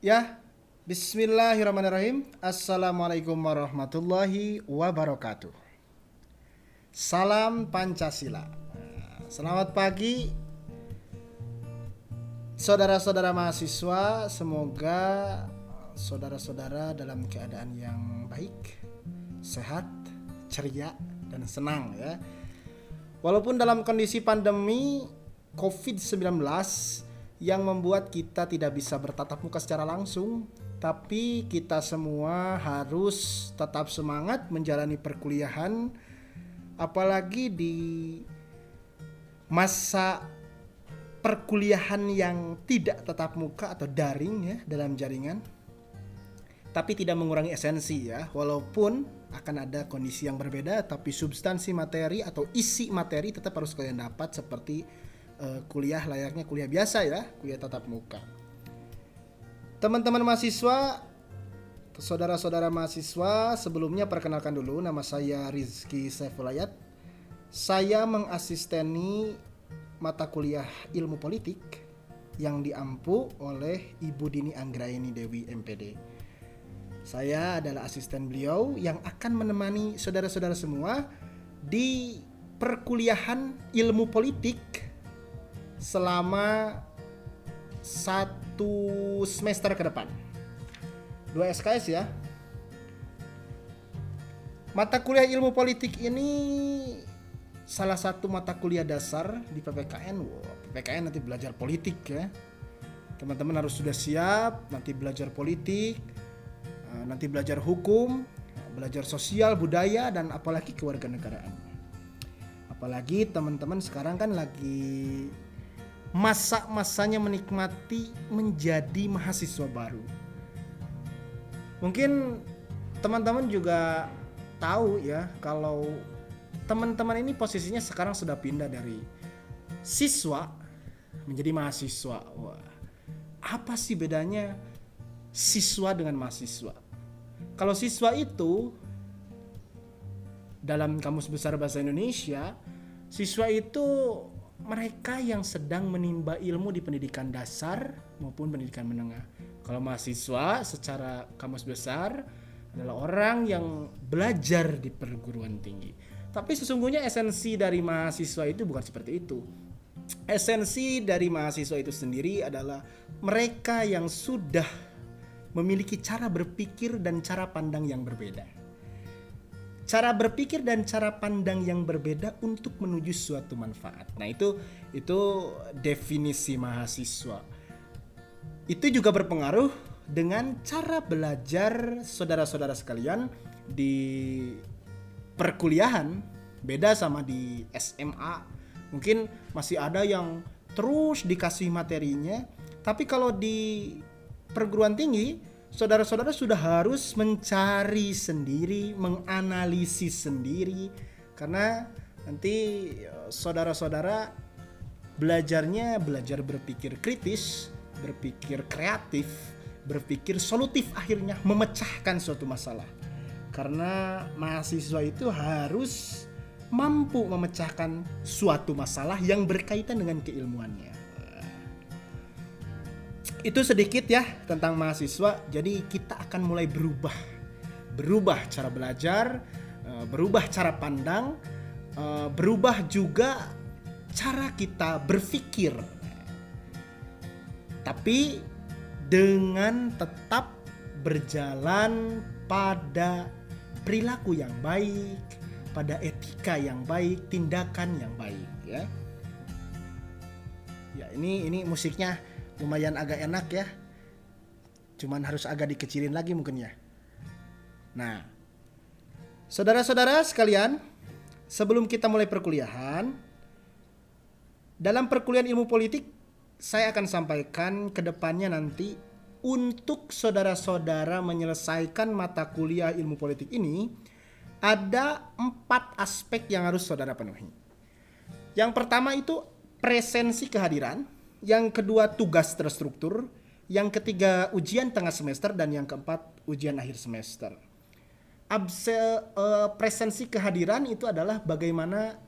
Ya, Bismillahirrahmanirrahim. Assalamualaikum warahmatullahi wabarakatuh. Salam Pancasila. Selamat pagi, saudara-saudara mahasiswa. Semoga saudara-saudara dalam keadaan yang baik, sehat, ceria, dan senang ya. Walaupun dalam kondisi pandemi COVID-19 yang membuat kita tidak bisa bertatap muka secara langsung, tapi kita semua harus tetap semangat menjalani perkuliahan apalagi di masa perkuliahan yang tidak tatap muka atau daring ya dalam jaringan. Tapi tidak mengurangi esensi ya walaupun akan ada kondisi yang berbeda tapi substansi materi atau isi materi tetap harus kalian dapat seperti uh, kuliah layaknya kuliah biasa ya, kuliah tatap muka. Teman-teman mahasiswa, saudara-saudara mahasiswa, sebelumnya perkenalkan dulu nama saya Rizky Saifulayat. Saya mengasisteni mata kuliah ilmu politik yang diampu oleh Ibu Dini Anggraini Dewi MPD. Saya adalah asisten beliau yang akan menemani saudara-saudara semua di perkuliahan ilmu politik selama satu semester ke depan. Dua SKS ya. Mata kuliah ilmu politik ini salah satu mata kuliah dasar di PPKN. Wow, PPKN nanti belajar politik ya. Teman-teman harus sudah siap nanti belajar politik, eh, nanti belajar hukum, belajar sosial, budaya dan apalagi kewarganegaraan. Apalagi teman-teman sekarang kan lagi masa-masanya menikmati menjadi mahasiswa baru. Mungkin teman-teman juga tahu ya kalau teman-teman ini posisinya sekarang sudah pindah dari siswa menjadi mahasiswa. Wah, apa sih bedanya siswa dengan mahasiswa? Kalau siswa itu dalam kamus besar bahasa Indonesia, siswa itu mereka yang sedang menimba ilmu di pendidikan dasar maupun pendidikan menengah. Kalau mahasiswa secara kamus besar adalah orang yang belajar di perguruan tinggi. Tapi sesungguhnya esensi dari mahasiswa itu bukan seperti itu. Esensi dari mahasiswa itu sendiri adalah mereka yang sudah memiliki cara berpikir dan cara pandang yang berbeda cara berpikir dan cara pandang yang berbeda untuk menuju suatu manfaat. Nah, itu itu definisi mahasiswa. Itu juga berpengaruh dengan cara belajar saudara-saudara sekalian di perkuliahan beda sama di SMA. Mungkin masih ada yang terus dikasih materinya, tapi kalau di perguruan tinggi saudara-saudara sudah harus mencari sendiri, menganalisis sendiri, karena nanti e, saudara-saudara belajarnya belajar berpikir kritis, berpikir kreatif, berpikir solutif akhirnya memecahkan suatu masalah. Karena mahasiswa itu harus mampu memecahkan suatu masalah yang berkaitan dengan keilmuannya itu sedikit ya tentang mahasiswa. Jadi kita akan mulai berubah, berubah cara belajar, eh, berubah cara pandang, eh, berubah juga cara kita berpikir. Tapi dengan tetap berjalan pada perilaku yang baik, pada etika yang baik, tindakan yang baik ya. Ya ini ini musiknya lumayan agak enak ya. Cuman harus agak dikecilin lagi mungkin ya. Nah, saudara-saudara sekalian, sebelum kita mulai perkuliahan, dalam perkuliahan ilmu politik, saya akan sampaikan ke depannya nanti untuk saudara-saudara menyelesaikan mata kuliah ilmu politik ini, ada empat aspek yang harus saudara penuhi. Yang pertama itu presensi kehadiran, yang kedua tugas terstruktur, yang ketiga ujian tengah semester dan yang keempat ujian akhir semester. Abse, uh, presensi kehadiran itu adalah bagaimana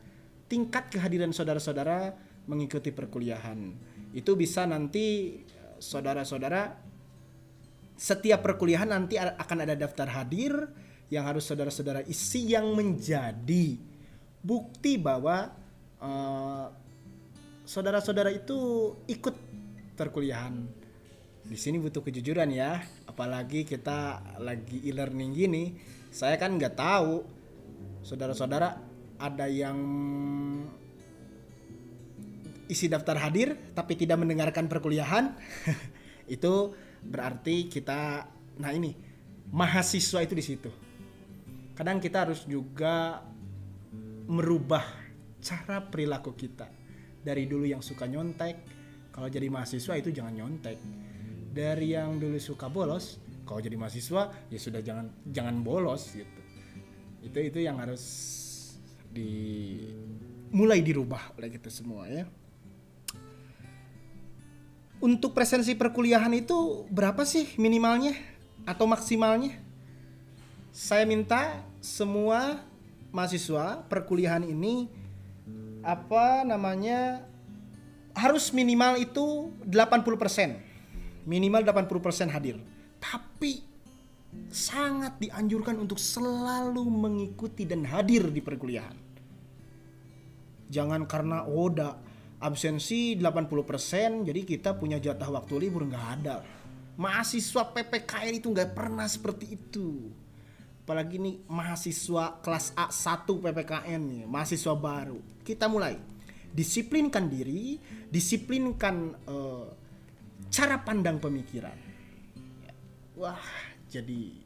tingkat kehadiran saudara-saudara mengikuti perkuliahan. Itu bisa nanti saudara-saudara setiap perkuliahan nanti akan ada daftar hadir yang harus saudara-saudara isi yang menjadi bukti bahwa uh, saudara-saudara itu ikut perkuliahan. Di sini butuh kejujuran ya, apalagi kita lagi e-learning gini. Saya kan nggak tahu saudara-saudara ada yang isi daftar hadir tapi tidak mendengarkan perkuliahan. itu berarti kita nah ini mahasiswa itu di situ kadang kita harus juga merubah cara perilaku kita dari dulu yang suka nyontek kalau jadi mahasiswa itu jangan nyontek. Dari yang dulu suka bolos kalau jadi mahasiswa ya sudah jangan jangan bolos gitu. Itu itu yang harus di mulai dirubah oleh kita semua ya. Untuk presensi perkuliahan itu berapa sih minimalnya atau maksimalnya? Saya minta semua mahasiswa perkuliahan ini apa namanya harus minimal itu 80%. Minimal 80% hadir. Tapi sangat dianjurkan untuk selalu mengikuti dan hadir di perkuliahan. Jangan karena oh absensi 80% jadi kita punya jatah waktu libur nggak ada mahasiswa PPKN itu nggak pernah seperti itu apalagi nih mahasiswa kelas A1 PPKN nih mahasiswa baru kita mulai. Disiplinkan diri disiplinkan uh, cara pandang pemikiran. Wah jadi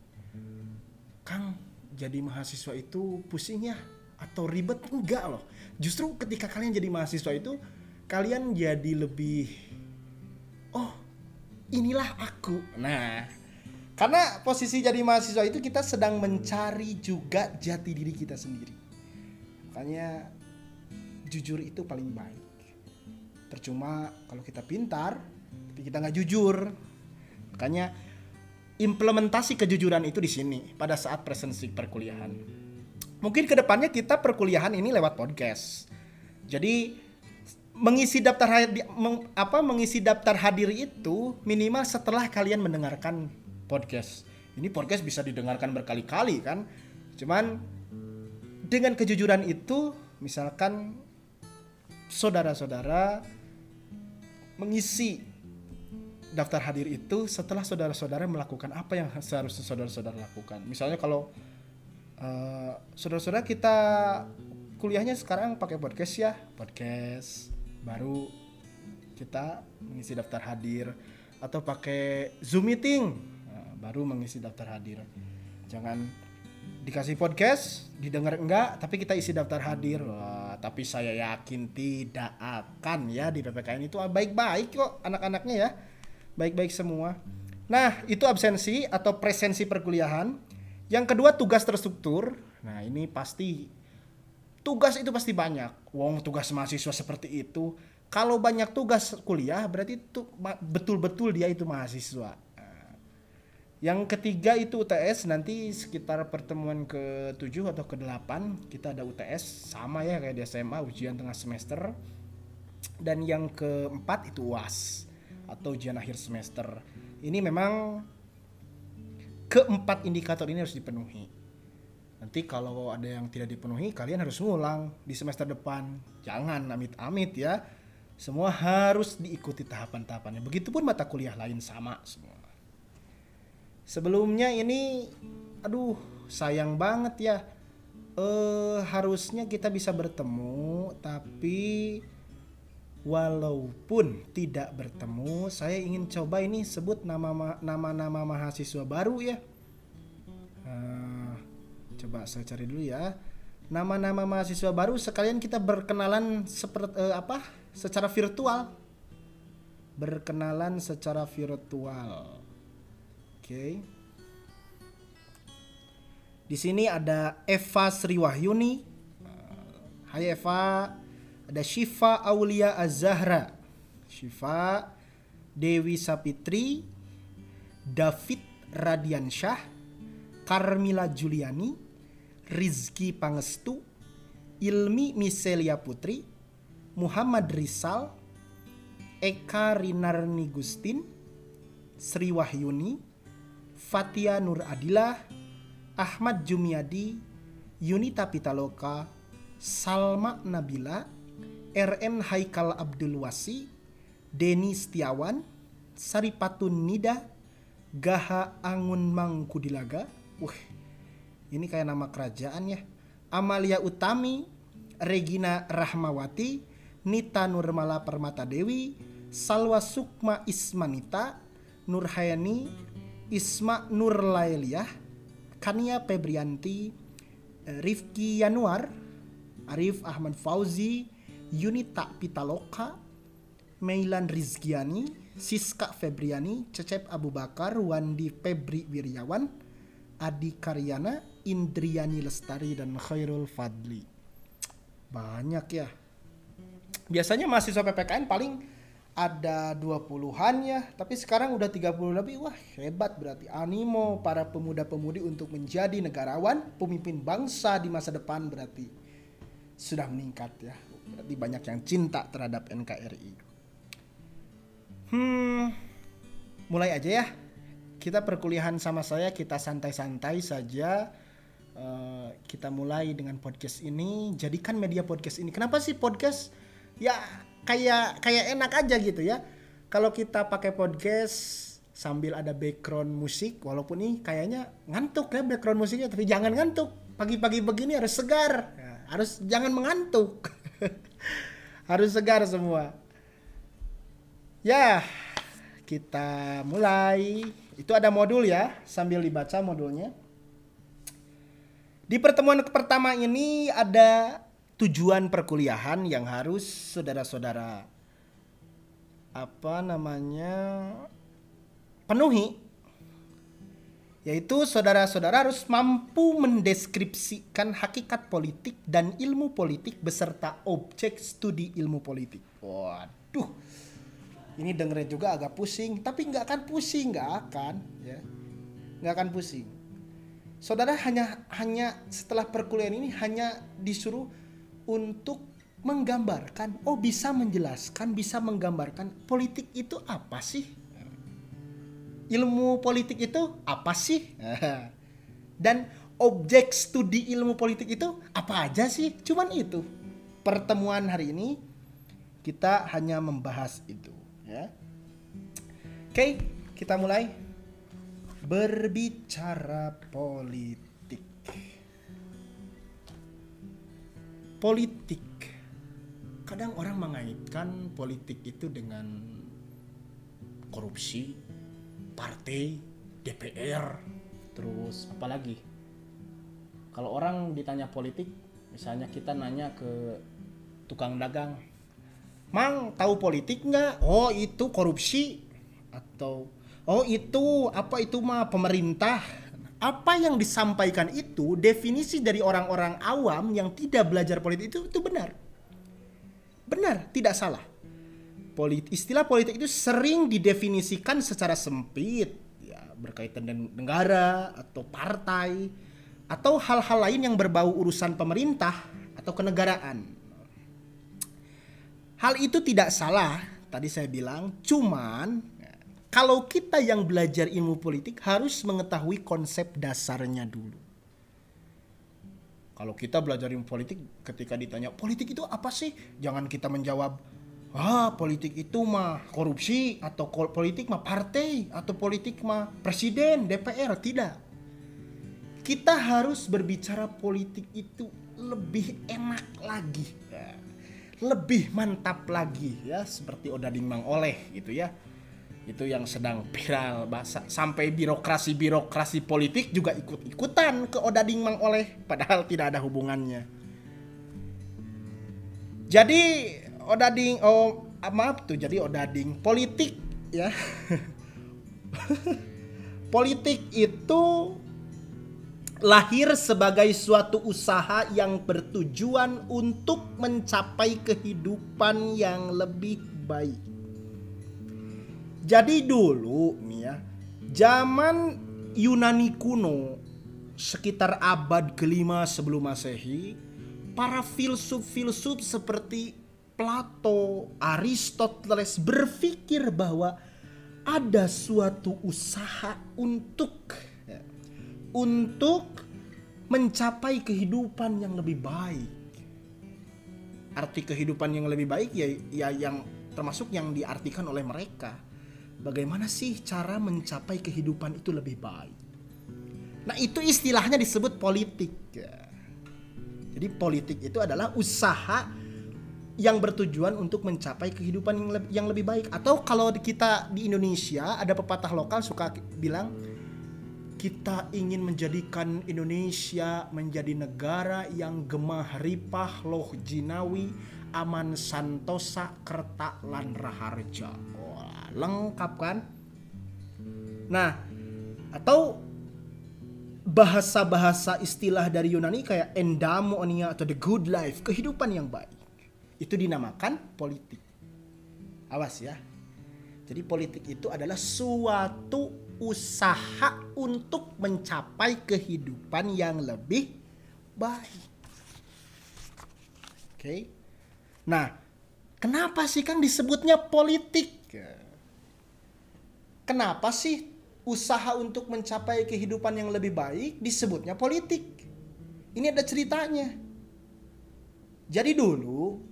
Kang jadi mahasiswa itu pusing ya? Atau ribet? Enggak loh. Justru ketika kalian jadi mahasiswa itu kalian jadi lebih oh inilah aku. Nah karena posisi jadi mahasiswa itu kita sedang mencari juga jati diri kita sendiri. Makanya jujur itu paling baik percuma kalau kita pintar tapi kita nggak jujur makanya implementasi kejujuran itu di sini pada saat presensi perkuliahan mungkin ke depannya kita perkuliahan ini lewat podcast jadi mengisi daftar hadir meng, apa mengisi daftar hadir itu minimal setelah kalian mendengarkan podcast. Ini podcast bisa didengarkan berkali-kali kan. Cuman dengan kejujuran itu misalkan saudara-saudara mengisi daftar hadir itu setelah saudara-saudara melakukan apa yang seharusnya saudara-saudara lakukan. Misalnya kalau uh, saudara-saudara kita kuliahnya sekarang pakai podcast ya, podcast baru kita mengisi daftar hadir atau pakai Zoom meeting nah, baru mengisi daftar hadir. Jangan dikasih podcast, didengar enggak, tapi kita isi daftar hadir. Wah, tapi saya yakin tidak akan ya di PPKN itu baik-baik kok anak-anaknya ya. Baik-baik semua. Nah, itu absensi atau presensi perkuliahan. Yang kedua tugas terstruktur. Nah, ini pasti tugas itu pasti banyak. Wong tugas mahasiswa seperti itu. Kalau banyak tugas kuliah berarti itu betul-betul dia itu mahasiswa. Yang ketiga itu UTS nanti sekitar pertemuan ke-7 atau ke-8 kita ada UTS sama ya kayak di SMA ujian tengah semester. Dan yang keempat itu UAS atau ujian akhir semester. Ini memang keempat indikator ini harus dipenuhi. Nanti kalau ada yang tidak dipenuhi, kalian harus ngulang di semester depan. Jangan amit-amit ya. Semua harus diikuti tahapan-tahapannya. Begitupun mata kuliah lain sama semua. Sebelumnya ini, aduh sayang banget ya. Eh harusnya kita bisa bertemu, tapi walaupun tidak bertemu, saya ingin coba ini sebut nama nama-nama mahasiswa baru ya. Uh, Coba saya cari dulu ya. Nama-nama mahasiswa baru sekalian kita berkenalan seperti uh, apa? Secara virtual. Berkenalan secara virtual. Oke. Di sini ada Eva Sriwahyuni. Uh, hai Eva. Ada Shifa Aulia Azahra. Shifa Dewi Sapitri. David Radiansyah. Carmila Juliani. Rizky Pangestu, Ilmi Miselia Putri, Muhammad Rizal, Eka Rinarni Gustin, Sri Wahyuni, Fatia Nur Adila, Ahmad Jumiadi, Yunita Pitaloka, Salma Nabila, RN Haikal Abdul Wasi, Denny Setiawan, Saripatun Nida, Gaha Angun Mangkudilaga. Wah, ini kayak nama kerajaan ya. Amalia Utami, Regina Rahmawati, Nita Nurmala Permata Dewi, Salwa Sukma Ismanita, Nurhayani, Isma Nurlailiah, Kania Febrianti, Rifki Yanuar, Arif Ahmad Fauzi, Yunita Pitaloka, Meilan Rizkiani, Siska Febriani, Cecep Abu Bakar, Wandi Febri Wiryawan, Adi Karyana, Indriani Lestari, dan Khairul Fadli. Banyak ya. Biasanya mahasiswa PPKN paling ada 20-an ya, tapi sekarang udah 30 lebih. Wah, hebat berarti animo para pemuda-pemudi untuk menjadi negarawan, pemimpin bangsa di masa depan berarti sudah meningkat ya. Berarti banyak yang cinta terhadap NKRI. Hmm, mulai aja ya. Kita perkuliahan sama saya, kita santai-santai saja. Uh, kita mulai dengan podcast ini. Jadikan media podcast ini. Kenapa sih podcast? Ya kayak kayak enak aja gitu ya. Kalau kita pakai podcast sambil ada background musik, walaupun nih kayaknya ngantuk ya background musiknya, tapi jangan ngantuk. Pagi-pagi begini harus segar, ya, harus jangan mengantuk, harus segar semua. Ya, kita mulai. Itu ada modul ya, sambil dibaca modulnya. Di pertemuan pertama ini ada tujuan perkuliahan yang harus saudara-saudara apa namanya penuhi yaitu saudara-saudara harus mampu mendeskripsikan hakikat politik dan ilmu politik beserta objek studi ilmu politik. Waduh, ini dengerin juga agak pusing, tapi nggak akan pusing, nggak akan, ya, nggak akan pusing. Saudara hanya hanya setelah perkuliahan ini hanya disuruh untuk menggambarkan, oh bisa menjelaskan, bisa menggambarkan politik itu apa sih? Ilmu politik itu apa sih? Dan objek studi ilmu politik itu apa aja sih? Cuman itu. Pertemuan hari ini kita hanya membahas itu, ya. Oke, kita mulai berbicara politik. Politik. Kadang orang mengaitkan politik itu dengan korupsi partai DPR terus apalagi? Kalau orang ditanya politik misalnya kita nanya ke tukang dagang mang tahu politik nggak? Oh itu korupsi. Atau oh itu apa itu mah pemerintah apa yang disampaikan itu definisi dari orang-orang awam yang tidak belajar politik itu itu benar. Benar, tidak salah. Polit, istilah politik itu sering didefinisikan secara sempit, ya, berkaitan dengan negara atau partai atau hal-hal lain yang berbau urusan pemerintah atau kenegaraan. Hal itu tidak salah, tadi saya bilang, cuman kalau kita yang belajar ilmu politik harus mengetahui konsep dasarnya dulu. Kalau kita belajar ilmu politik ketika ditanya politik itu apa sih? Jangan kita menjawab ah politik itu mah korupsi atau politik mah partai atau politik mah presiden, DPR, tidak. Kita harus berbicara politik itu lebih enak lagi. Lebih mantap lagi ya seperti Odading Mang Oleh gitu ya itu yang sedang viral bahasa sampai birokrasi birokrasi politik juga ikut ikutan ke Odading Mang oleh padahal tidak ada hubungannya. Jadi Odading oh ah, maaf tuh jadi Odading politik ya. Politik itu lahir sebagai suatu usaha yang bertujuan untuk mencapai kehidupan yang lebih baik jadi dulu nih ya, zaman Yunani kuno sekitar abad kelima sebelum masehi, para filsuf-filsuf seperti Plato, Aristoteles berpikir bahwa ada suatu usaha untuk ya, untuk mencapai kehidupan yang lebih baik. Arti kehidupan yang lebih baik ya, ya yang termasuk yang diartikan oleh mereka. Bagaimana sih cara mencapai kehidupan itu lebih baik? Nah itu istilahnya disebut politik. Ya. Jadi politik itu adalah usaha yang bertujuan untuk mencapai kehidupan yang lebih, yang lebih baik. Atau kalau kita di Indonesia ada pepatah lokal suka bilang kita ingin menjadikan Indonesia menjadi negara yang gemah ripah loh jinawi aman santosa kerta lan raharja. Lengkap kan? Nah, atau bahasa-bahasa istilah dari Yunani kayak endamonia atau the good life, kehidupan yang baik. Itu dinamakan politik. Awas ya. Jadi politik itu adalah suatu usaha untuk mencapai kehidupan yang lebih baik. Oke. Okay? Nah, kenapa sih Kang disebutnya politik? Kenapa sih usaha untuk mencapai kehidupan yang lebih baik disebutnya politik. Ini ada ceritanya. Jadi dulu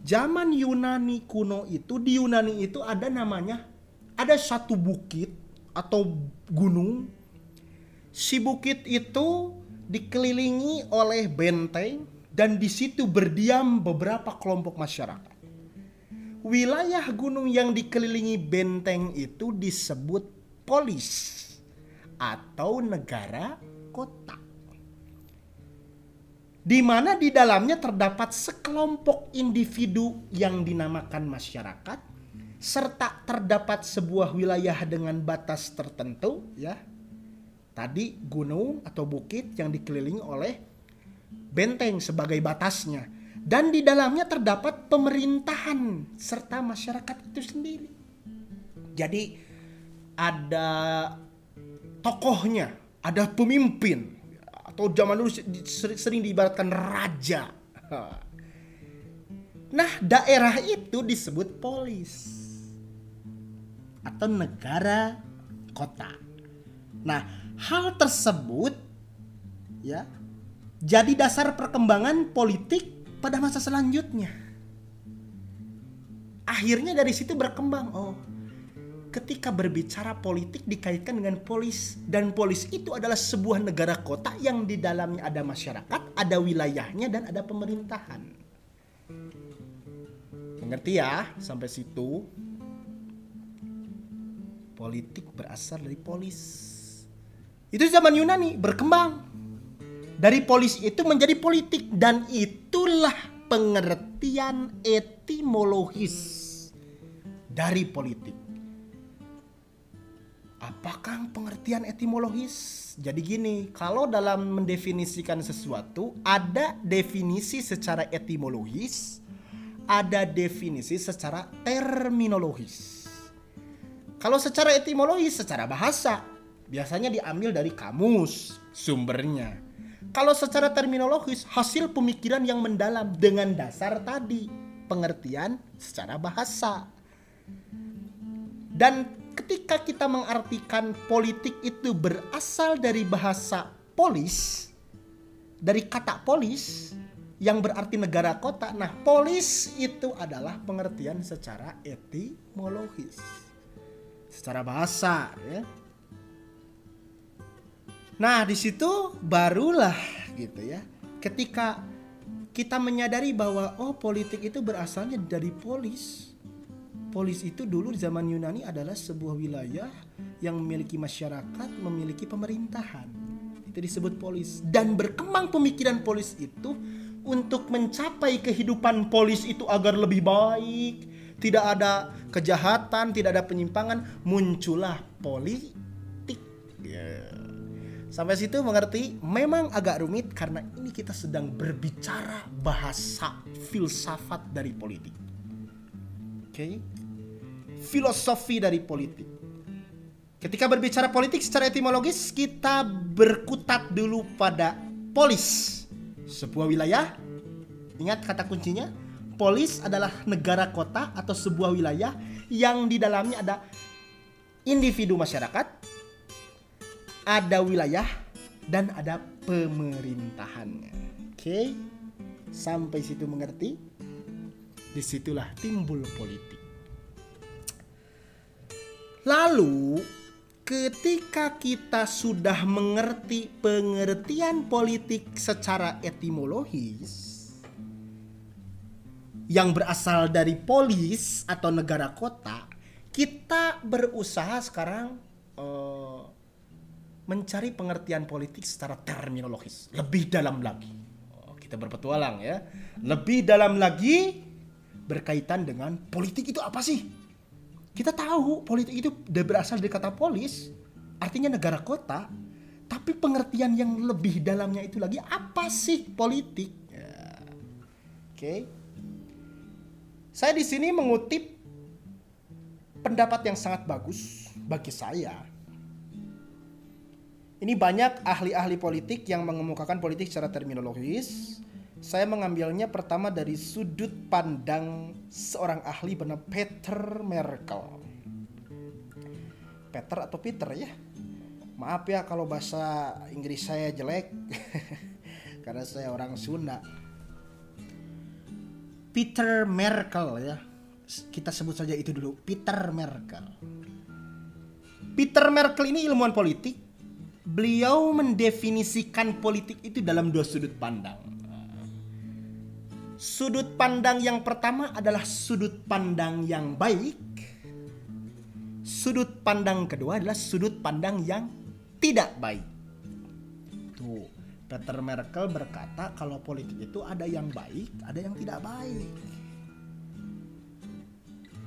zaman Yunani kuno itu di Yunani itu ada namanya ada satu bukit atau gunung. Si bukit itu dikelilingi oleh benteng dan di situ berdiam beberapa kelompok masyarakat. Wilayah gunung yang dikelilingi benteng itu disebut polis atau negara kota. Di mana di dalamnya terdapat sekelompok individu yang dinamakan masyarakat serta terdapat sebuah wilayah dengan batas tertentu ya. Tadi gunung atau bukit yang dikelilingi oleh benteng sebagai batasnya dan di dalamnya terdapat pemerintahan serta masyarakat itu sendiri. Jadi ada tokohnya, ada pemimpin atau zaman dulu sering diibaratkan raja. Nah, daerah itu disebut polis atau negara kota. Nah, hal tersebut ya jadi dasar perkembangan politik pada masa selanjutnya. Akhirnya dari situ berkembang, oh ketika berbicara politik dikaitkan dengan polis dan polis itu adalah sebuah negara kota yang di dalamnya ada masyarakat, ada wilayahnya dan ada pemerintahan. Mengerti ya sampai situ? Politik berasal dari polis. Itu zaman Yunani berkembang. Dari polis itu menjadi politik dan itulah pengertian etimologis dari politik Apakah pengertian etimologis? Jadi gini, kalau dalam mendefinisikan sesuatu ada definisi secara etimologis, ada definisi secara terminologis. Kalau secara etimologis, secara bahasa, biasanya diambil dari kamus sumbernya. Kalau secara terminologis, hasil pemikiran yang mendalam dengan dasar tadi, pengertian secara bahasa. Dan ketika kita mengartikan politik itu berasal dari bahasa polis, dari kata polis yang berarti negara kota. Nah, polis itu adalah pengertian secara etimologis. Secara bahasa ya. Nah, di situ barulah gitu ya. Ketika kita menyadari bahwa oh politik itu berasalnya dari polis Polis itu dulu di zaman Yunani adalah sebuah wilayah yang memiliki masyarakat, memiliki pemerintahan. Itu disebut polis. Dan berkembang pemikiran polis itu untuk mencapai kehidupan polis itu agar lebih baik, tidak ada kejahatan, tidak ada penyimpangan, muncullah politik. Sampai situ mengerti? Memang agak rumit karena ini kita sedang berbicara bahasa filsafat dari politik. Oke. Okay? filosofi dari politik. Ketika berbicara politik secara etimologis, kita berkutat dulu pada polis, sebuah wilayah. Ingat kata kuncinya, polis adalah negara kota atau sebuah wilayah yang di dalamnya ada individu masyarakat, ada wilayah, dan ada pemerintahannya. Oke, sampai situ mengerti? Di situlah timbul politik. Lalu, ketika kita sudah mengerti pengertian politik secara etimologis, yang berasal dari polis atau negara kota, kita berusaha sekarang uh, mencari pengertian politik secara terminologis lebih dalam lagi. Oh, kita berpetualang ya, lebih dalam lagi berkaitan dengan politik itu apa sih? Kita tahu politik itu berasal dari kata polis, artinya negara kota. Tapi pengertian yang lebih dalamnya itu lagi apa sih politik? Ya. Oke. Okay. Saya di sini mengutip pendapat yang sangat bagus bagi saya. Ini banyak ahli-ahli politik yang mengemukakan politik secara terminologis. Saya mengambilnya pertama dari sudut pandang seorang ahli bernama Peter Merkel. Peter atau Peter ya? Maaf ya kalau bahasa Inggris saya jelek karena saya orang Sunda. Peter Merkel ya. Kita sebut saja itu dulu, Peter Merkel. Peter Merkel ini ilmuwan politik. Beliau mendefinisikan politik itu dalam dua sudut pandang Sudut pandang yang pertama adalah sudut pandang yang baik. Sudut pandang kedua adalah sudut pandang yang tidak baik. Tuh, Peter Merkel berkata kalau politik itu ada yang baik, ada yang tidak baik.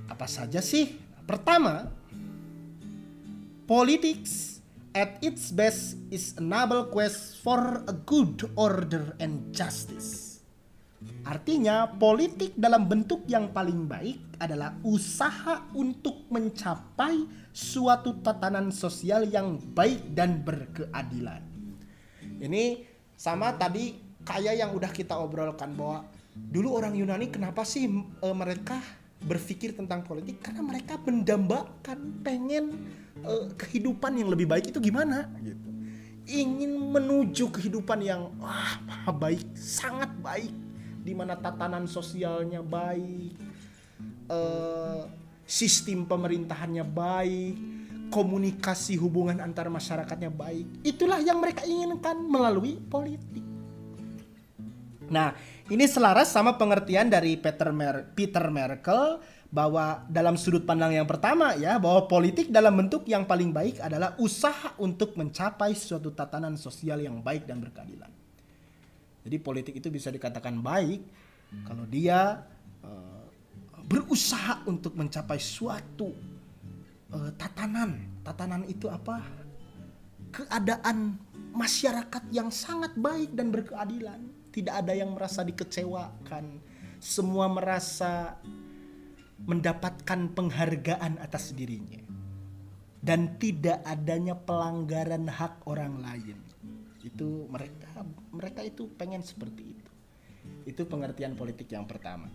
Apa saja sih? Pertama, politics at its best is a noble quest for a good order and justice. Artinya, politik dalam bentuk yang paling baik adalah usaha untuk mencapai suatu tatanan sosial yang baik dan berkeadilan. Ini sama tadi kayak yang udah kita obrolkan bahwa dulu orang Yunani kenapa sih e, mereka berpikir tentang politik karena mereka mendambakan pengen e, kehidupan yang lebih baik itu gimana gitu. Ingin menuju kehidupan yang wah baik, sangat baik di mana tatanan sosialnya baik, uh, sistem pemerintahannya baik, komunikasi hubungan antar masyarakatnya baik. Itulah yang mereka inginkan melalui politik. Nah, ini selaras sama pengertian dari Peter, Mer Peter Merkel bahwa dalam sudut pandang yang pertama ya bahwa politik dalam bentuk yang paling baik adalah usaha untuk mencapai suatu tatanan sosial yang baik dan berkeadilan. Jadi politik itu bisa dikatakan baik kalau dia uh, berusaha untuk mencapai suatu uh, tatanan. Tatanan itu apa? Keadaan masyarakat yang sangat baik dan berkeadilan. Tidak ada yang merasa dikecewakan. Semua merasa mendapatkan penghargaan atas dirinya. Dan tidak adanya pelanggaran hak orang lain itu mereka mereka itu pengen seperti itu itu pengertian politik yang pertama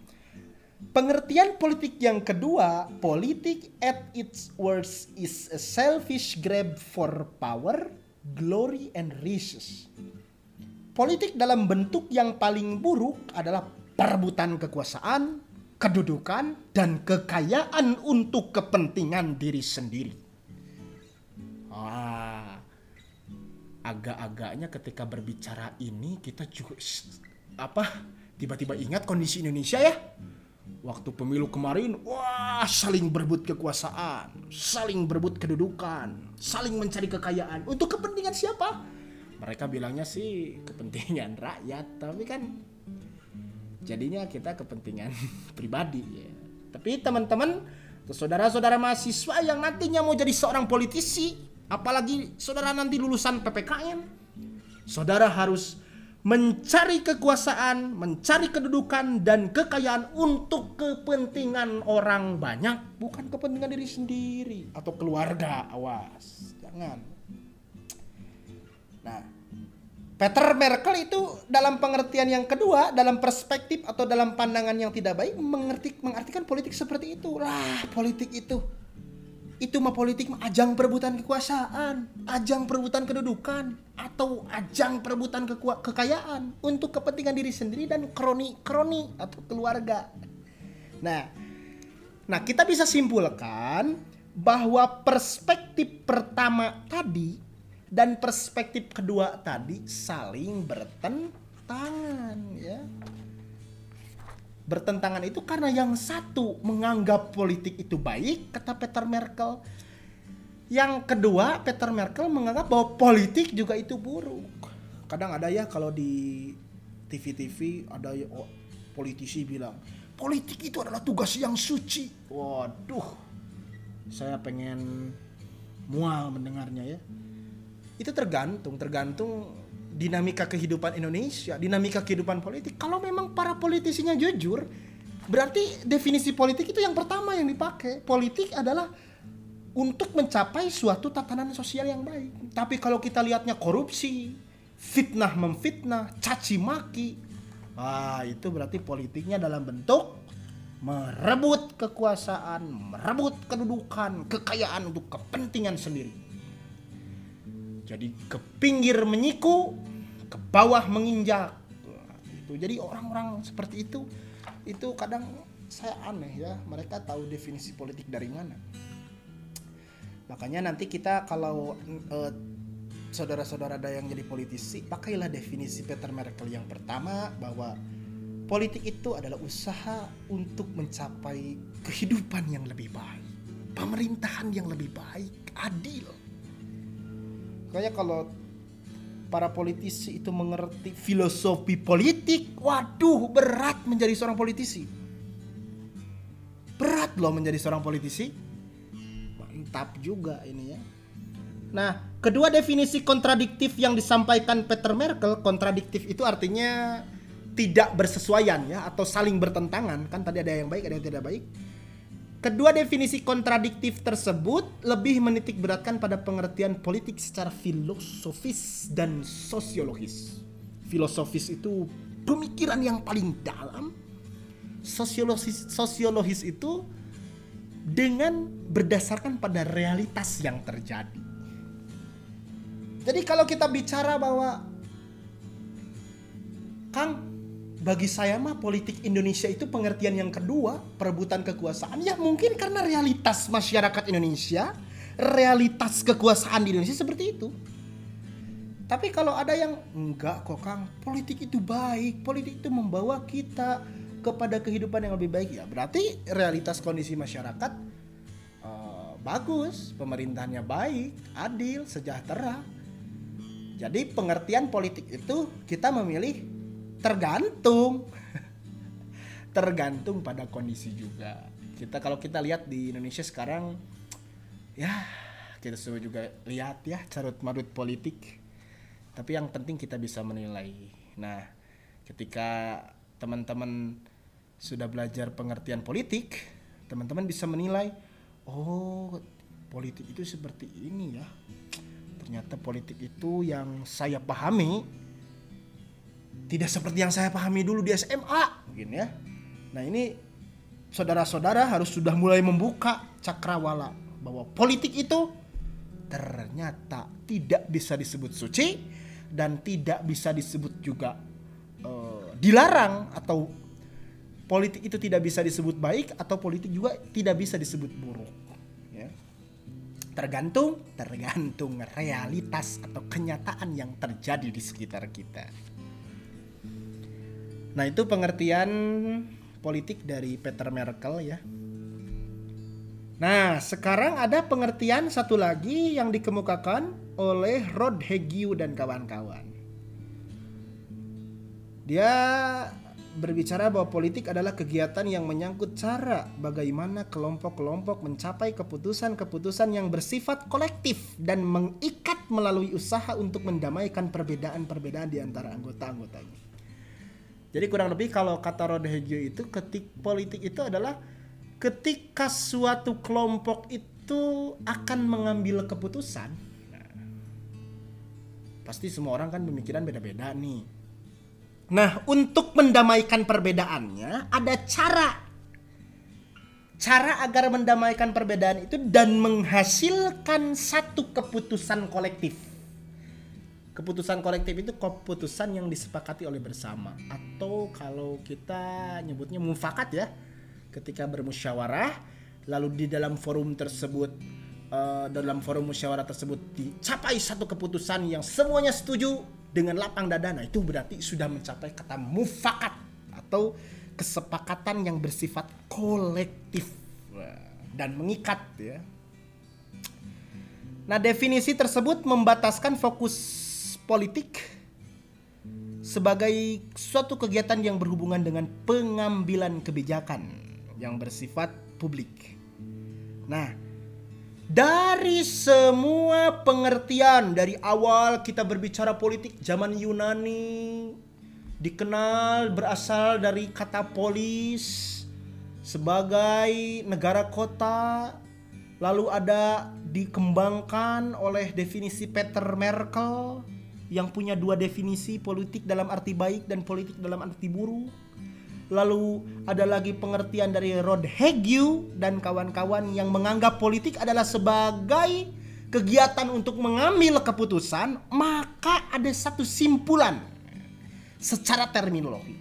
pengertian politik yang kedua politik at its worst is a selfish grab for power glory and riches politik dalam bentuk yang paling buruk adalah perebutan kekuasaan kedudukan dan kekayaan untuk kepentingan diri sendiri. Ah agak-agaknya ketika berbicara ini kita juga apa tiba-tiba ingat kondisi Indonesia ya. Waktu pemilu kemarin wah saling berebut kekuasaan saling berebut kedudukan saling mencari kekayaan. Untuk kepentingan siapa mereka bilangnya sih kepentingan rakyat tapi kan jadinya kita kepentingan pribadi ya tapi teman-teman saudara-saudara mahasiswa yang nantinya mau jadi seorang politisi Apalagi saudara nanti lulusan PPKN. Saudara harus mencari kekuasaan, mencari kedudukan dan kekayaan untuk kepentingan orang banyak, bukan kepentingan diri sendiri atau keluarga. Awas, jangan. Nah, Peter Merkel itu dalam pengertian yang kedua, dalam perspektif atau dalam pandangan yang tidak baik mengerti mengartikan politik seperti itu. Lah, politik itu itu mah politik mah ajang perebutan kekuasaan, ajang perebutan kedudukan, atau ajang perebutan kekua- kekayaan untuk kepentingan diri sendiri dan kroni-kroni atau keluarga. Nah, nah kita bisa simpulkan bahwa perspektif pertama tadi dan perspektif kedua tadi saling bertentangan ya. Bertentangan itu karena yang satu menganggap politik itu baik kata Peter Merkel. Yang kedua Peter Merkel menganggap bahwa politik juga itu buruk. Kadang ada ya kalau di TV-TV ada ya, oh, politisi bilang politik itu adalah tugas yang suci. Waduh saya pengen mual mendengarnya ya itu tergantung tergantung dinamika kehidupan Indonesia, dinamika kehidupan politik. Kalau memang para politisinya jujur, berarti definisi politik itu yang pertama yang dipakai. Politik adalah untuk mencapai suatu tatanan sosial yang baik. Tapi kalau kita lihatnya korupsi, fitnah memfitnah, caci maki, wah itu berarti politiknya dalam bentuk merebut kekuasaan, merebut kedudukan, kekayaan untuk kepentingan sendiri. Jadi ke pinggir menyiku, ke bawah menginjak. itu. Jadi orang-orang seperti itu itu kadang saya aneh ya, mereka tahu definisi politik dari mana. Makanya nanti kita kalau uh, saudara-saudara ada yang jadi politisi, pakailah definisi Peter Merkel yang pertama bahwa politik itu adalah usaha untuk mencapai kehidupan yang lebih baik, pemerintahan yang lebih baik, adil Kayak kalau para politisi itu mengerti filosofi politik, waduh berat menjadi seorang politisi. Berat loh menjadi seorang politisi. Mantap juga ini ya. Nah, kedua definisi kontradiktif yang disampaikan Peter Merkel, kontradiktif itu artinya tidak bersesuaian ya atau saling bertentangan. Kan tadi ada yang baik, ada yang tidak baik Kedua definisi kontradiktif tersebut lebih menitik beratkan pada pengertian politik secara filosofis dan sosiologis. Filosofis itu pemikiran yang paling dalam. Sosiologis, sosiologis itu dengan berdasarkan pada realitas yang terjadi. Jadi kalau kita bicara bahwa Kang bagi saya mah politik Indonesia itu pengertian yang kedua perebutan kekuasaan. Ya mungkin karena realitas masyarakat Indonesia realitas kekuasaan di Indonesia seperti itu. Tapi kalau ada yang enggak kok Kang. Politik itu baik. Politik itu membawa kita kepada kehidupan yang lebih baik. Ya berarti realitas kondisi masyarakat uh, bagus. Pemerintahannya baik adil sejahtera. Jadi pengertian politik itu kita memilih tergantung. Tergantung pada kondisi juga. Kita kalau kita lihat di Indonesia sekarang ya kita semua juga lihat ya carut marut politik. Tapi yang penting kita bisa menilai. Nah ketika teman-teman sudah belajar pengertian politik teman-teman bisa menilai oh politik itu seperti ini ya. Ternyata politik itu yang saya pahami tidak seperti yang saya pahami dulu di SMA gini ya. Nah ini saudara-saudara harus sudah mulai membuka cakrawala bahwa politik itu ternyata tidak bisa disebut suci dan tidak bisa disebut juga uh, dilarang atau politik itu tidak bisa disebut baik atau politik juga tidak bisa disebut buruk ya. Tergantung tergantung realitas atau kenyataan yang terjadi di sekitar kita. Nah, itu pengertian politik dari Peter Merkel ya. Nah, sekarang ada pengertian satu lagi yang dikemukakan oleh Rod Hegiu dan kawan-kawan. Dia berbicara bahwa politik adalah kegiatan yang menyangkut cara bagaimana kelompok-kelompok mencapai keputusan-keputusan yang bersifat kolektif dan mengikat melalui usaha untuk mendamaikan perbedaan-perbedaan di antara anggota-anggotanya. Jadi kurang lebih kalau kata Rodhegio itu ketik politik itu adalah ketika suatu kelompok itu akan mengambil keputusan. Nah, pasti semua orang kan pemikiran beda-beda nih. Nah, untuk mendamaikan perbedaannya ada cara. cara agar mendamaikan perbedaan itu dan menghasilkan satu keputusan kolektif. Keputusan kolektif itu keputusan yang disepakati oleh bersama atau kalau kita nyebutnya mufakat ya. Ketika bermusyawarah lalu di dalam forum tersebut uh, dalam forum musyawarah tersebut dicapai satu keputusan yang semuanya setuju dengan lapang dada. Nah, itu berarti sudah mencapai kata mufakat atau kesepakatan yang bersifat kolektif dan mengikat ya. Nah, definisi tersebut membataskan fokus politik sebagai suatu kegiatan yang berhubungan dengan pengambilan kebijakan yang bersifat publik. Nah, dari semua pengertian dari awal kita berbicara politik zaman Yunani dikenal berasal dari kata polis sebagai negara kota lalu ada dikembangkan oleh definisi Peter Merkel yang punya dua definisi politik dalam arti baik dan politik dalam arti buruk. Lalu ada lagi pengertian dari Rod Hegel dan kawan-kawan yang menganggap politik adalah sebagai kegiatan untuk mengambil keputusan maka ada satu simpulan secara terminologi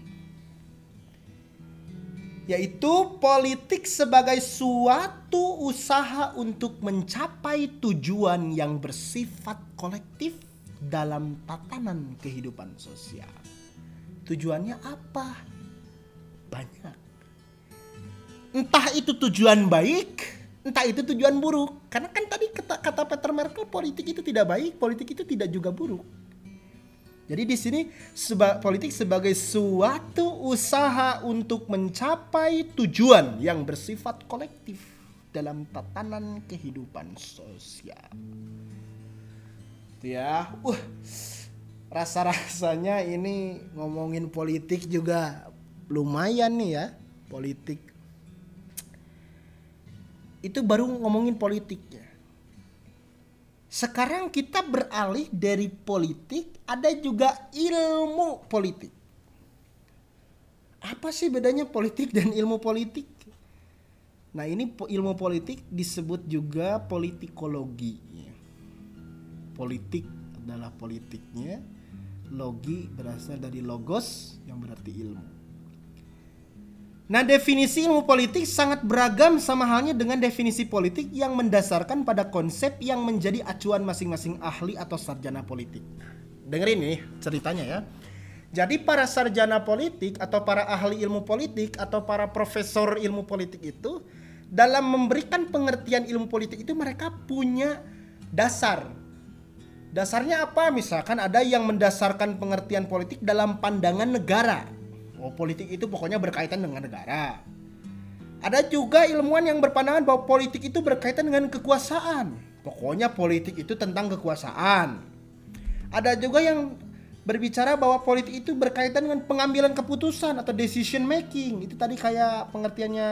yaitu politik sebagai suatu usaha untuk mencapai tujuan yang bersifat kolektif dalam tatanan kehidupan sosial. Tujuannya apa? Banyak. Entah itu tujuan baik, entah itu tujuan buruk. Karena kan tadi kata, kata Peter Merkel politik itu tidak baik, politik itu tidak juga buruk. Jadi di sini seba, politik sebagai suatu usaha untuk mencapai tujuan yang bersifat kolektif dalam tatanan kehidupan sosial. Ya, uh, rasa-rasanya ini ngomongin politik juga lumayan nih ya, politik. Itu baru ngomongin politik ya. Sekarang kita beralih dari politik, ada juga ilmu politik. Apa sih bedanya politik dan ilmu politik? Nah, ini ilmu politik disebut juga politikologi. Politik adalah politiknya, logi berasal dari logos yang berarti ilmu. Nah, definisi ilmu politik sangat beragam sama halnya dengan definisi politik yang mendasarkan pada konsep yang menjadi acuan masing-masing ahli atau sarjana politik. Dengerin nih ceritanya ya. Jadi para sarjana politik atau para ahli ilmu politik atau para profesor ilmu politik itu dalam memberikan pengertian ilmu politik itu mereka punya dasar. Dasarnya apa? Misalkan ada yang mendasarkan pengertian politik dalam pandangan negara Oh, politik itu pokoknya berkaitan dengan negara. Ada juga ilmuwan yang berpandangan bahwa politik itu berkaitan dengan kekuasaan. Pokoknya politik itu tentang kekuasaan. Ada juga yang berbicara bahwa politik itu berkaitan dengan pengambilan keputusan atau decision making. Itu tadi kayak pengertiannya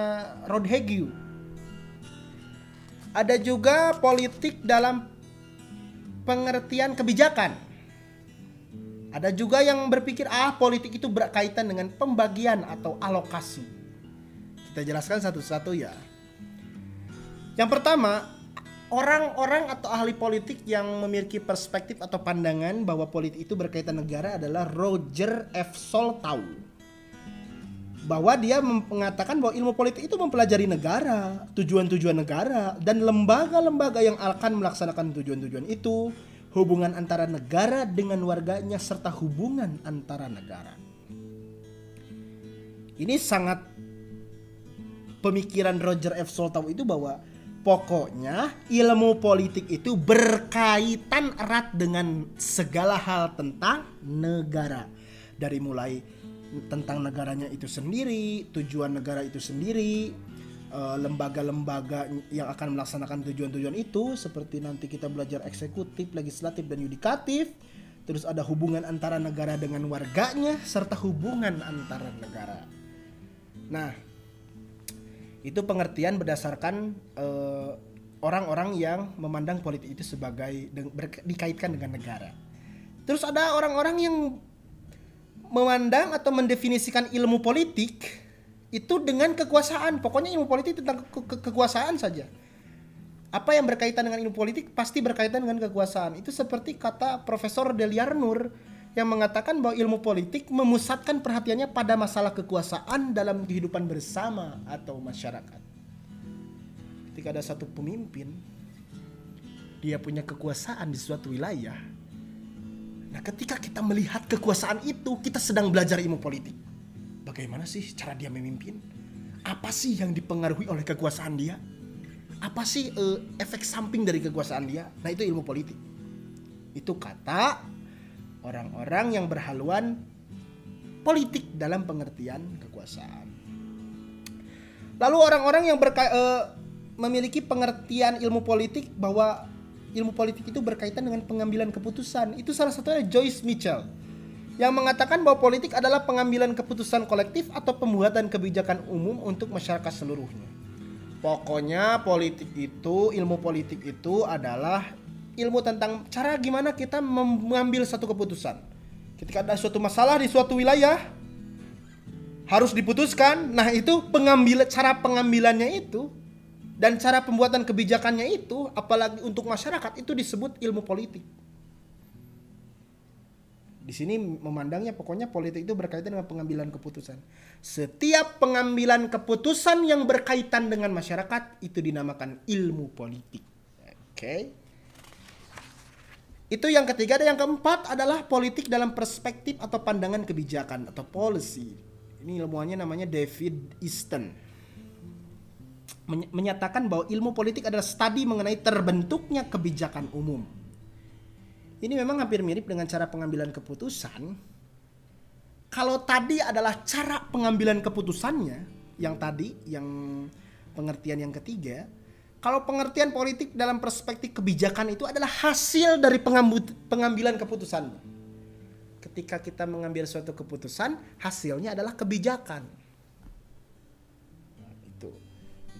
Rod Hegel. Ada juga politik dalam pengertian kebijakan ada juga yang berpikir ah politik itu berkaitan dengan pembagian atau alokasi. Kita jelaskan satu-satu ya. Yang pertama, orang-orang atau ahli politik yang memiliki perspektif atau pandangan bahwa politik itu berkaitan negara adalah Roger F. Soltau. Bahwa dia mengatakan bahwa ilmu politik itu mempelajari negara, tujuan-tujuan negara, dan lembaga-lembaga yang akan melaksanakan tujuan-tujuan itu hubungan antara negara dengan warganya serta hubungan antara negara. Ini sangat pemikiran Roger F. Soltau itu bahwa pokoknya ilmu politik itu berkaitan erat dengan segala hal tentang negara. Dari mulai tentang negaranya itu sendiri, tujuan negara itu sendiri, Eh, lembaga-lembaga yang akan melaksanakan tujuan-tujuan itu seperti nanti kita belajar eksekutif, legislatif dan yudikatif. Terus ada hubungan antara negara dengan warganya serta hubungan antara negara. Nah, itu pengertian berdasarkan eh, orang-orang yang memandang politik itu sebagai dikaitkan dengan negara. Terus ada orang-orang yang memandang atau mendefinisikan ilmu politik Itu dengan kekuasaan. Pokoknya ilmu politik tentang ke ke kekuasaan saja. Apa yang berkaitan dengan ilmu politik pasti berkaitan dengan kekuasaan. Itu seperti kata Profesor Deliar Nur yang mengatakan bahwa ilmu politik memusatkan perhatiannya pada masalah kekuasaan dalam kehidupan bersama atau masyarakat. Ketika ada satu pemimpin, dia punya kekuasaan di suatu wilayah. Nah, ketika kita melihat kekuasaan itu, kita sedang belajar ilmu politik. Bagaimana sih cara dia memimpin? Apa sih yang dipengaruhi oleh kekuasaan dia? Apa sih uh, efek samping dari kekuasaan dia? Nah, itu ilmu politik. Itu kata orang-orang yang berhaluan politik dalam pengertian kekuasaan. Lalu orang-orang yang berka uh, memiliki pengertian ilmu politik bahwa ilmu politik itu berkaitan dengan pengambilan keputusan. Itu salah satunya Joyce Mitchell yang mengatakan bahwa politik adalah pengambilan keputusan kolektif atau pembuatan kebijakan umum untuk masyarakat seluruhnya. Pokoknya politik itu, ilmu politik itu adalah ilmu tentang cara gimana kita mengambil satu keputusan. Ketika ada suatu masalah di suatu wilayah harus diputuskan. Nah, itu pengambil cara pengambilannya itu dan cara pembuatan kebijakannya itu apalagi untuk masyarakat itu disebut ilmu politik. Di sini memandangnya pokoknya politik itu berkaitan dengan pengambilan keputusan. Setiap pengambilan keputusan yang berkaitan dengan masyarakat itu dinamakan ilmu politik. Oke. Okay. Itu yang ketiga dan yang keempat adalah politik dalam perspektif atau pandangan kebijakan atau policy. Ini ilmuannya namanya David Easton menyatakan bahwa ilmu politik adalah studi mengenai terbentuknya kebijakan umum. Ini memang hampir mirip dengan cara pengambilan keputusan. Kalau tadi adalah cara pengambilan keputusannya, yang tadi, yang pengertian yang ketiga, kalau pengertian politik dalam perspektif kebijakan itu adalah hasil dari pengambilan keputusan. Ketika kita mengambil suatu keputusan, hasilnya adalah kebijakan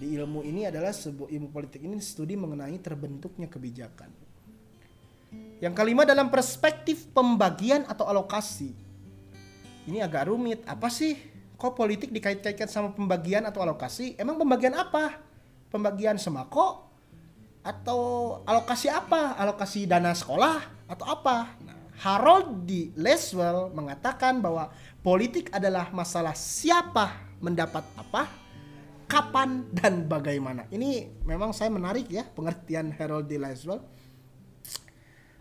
di ilmu ini adalah sebuah ilmu politik ini studi mengenai terbentuknya kebijakan. Yang kelima dalam perspektif pembagian atau alokasi. Ini agak rumit. Apa sih? Kok politik dikait-kaitkan sama pembagian atau alokasi? Emang pembagian apa? Pembagian semako? Atau alokasi apa? Alokasi dana sekolah? Atau apa? Nah, Harold D. Leswell mengatakan bahwa politik adalah masalah siapa mendapat apa kapan dan bagaimana. Ini memang saya menarik ya pengertian Harold D. Laswell.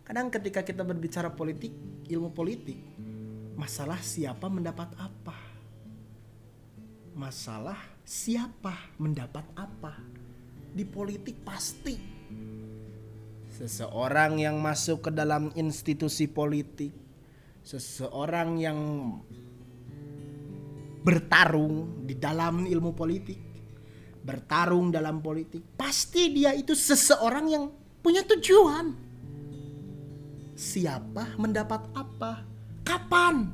Kadang ketika kita berbicara politik, ilmu politik, masalah siapa mendapat apa. Masalah siapa mendapat apa. Di politik pasti seseorang yang masuk ke dalam institusi politik, seseorang yang bertarung di dalam ilmu politik bertarung dalam politik, pasti dia itu seseorang yang punya tujuan. Siapa mendapat apa? Kapan?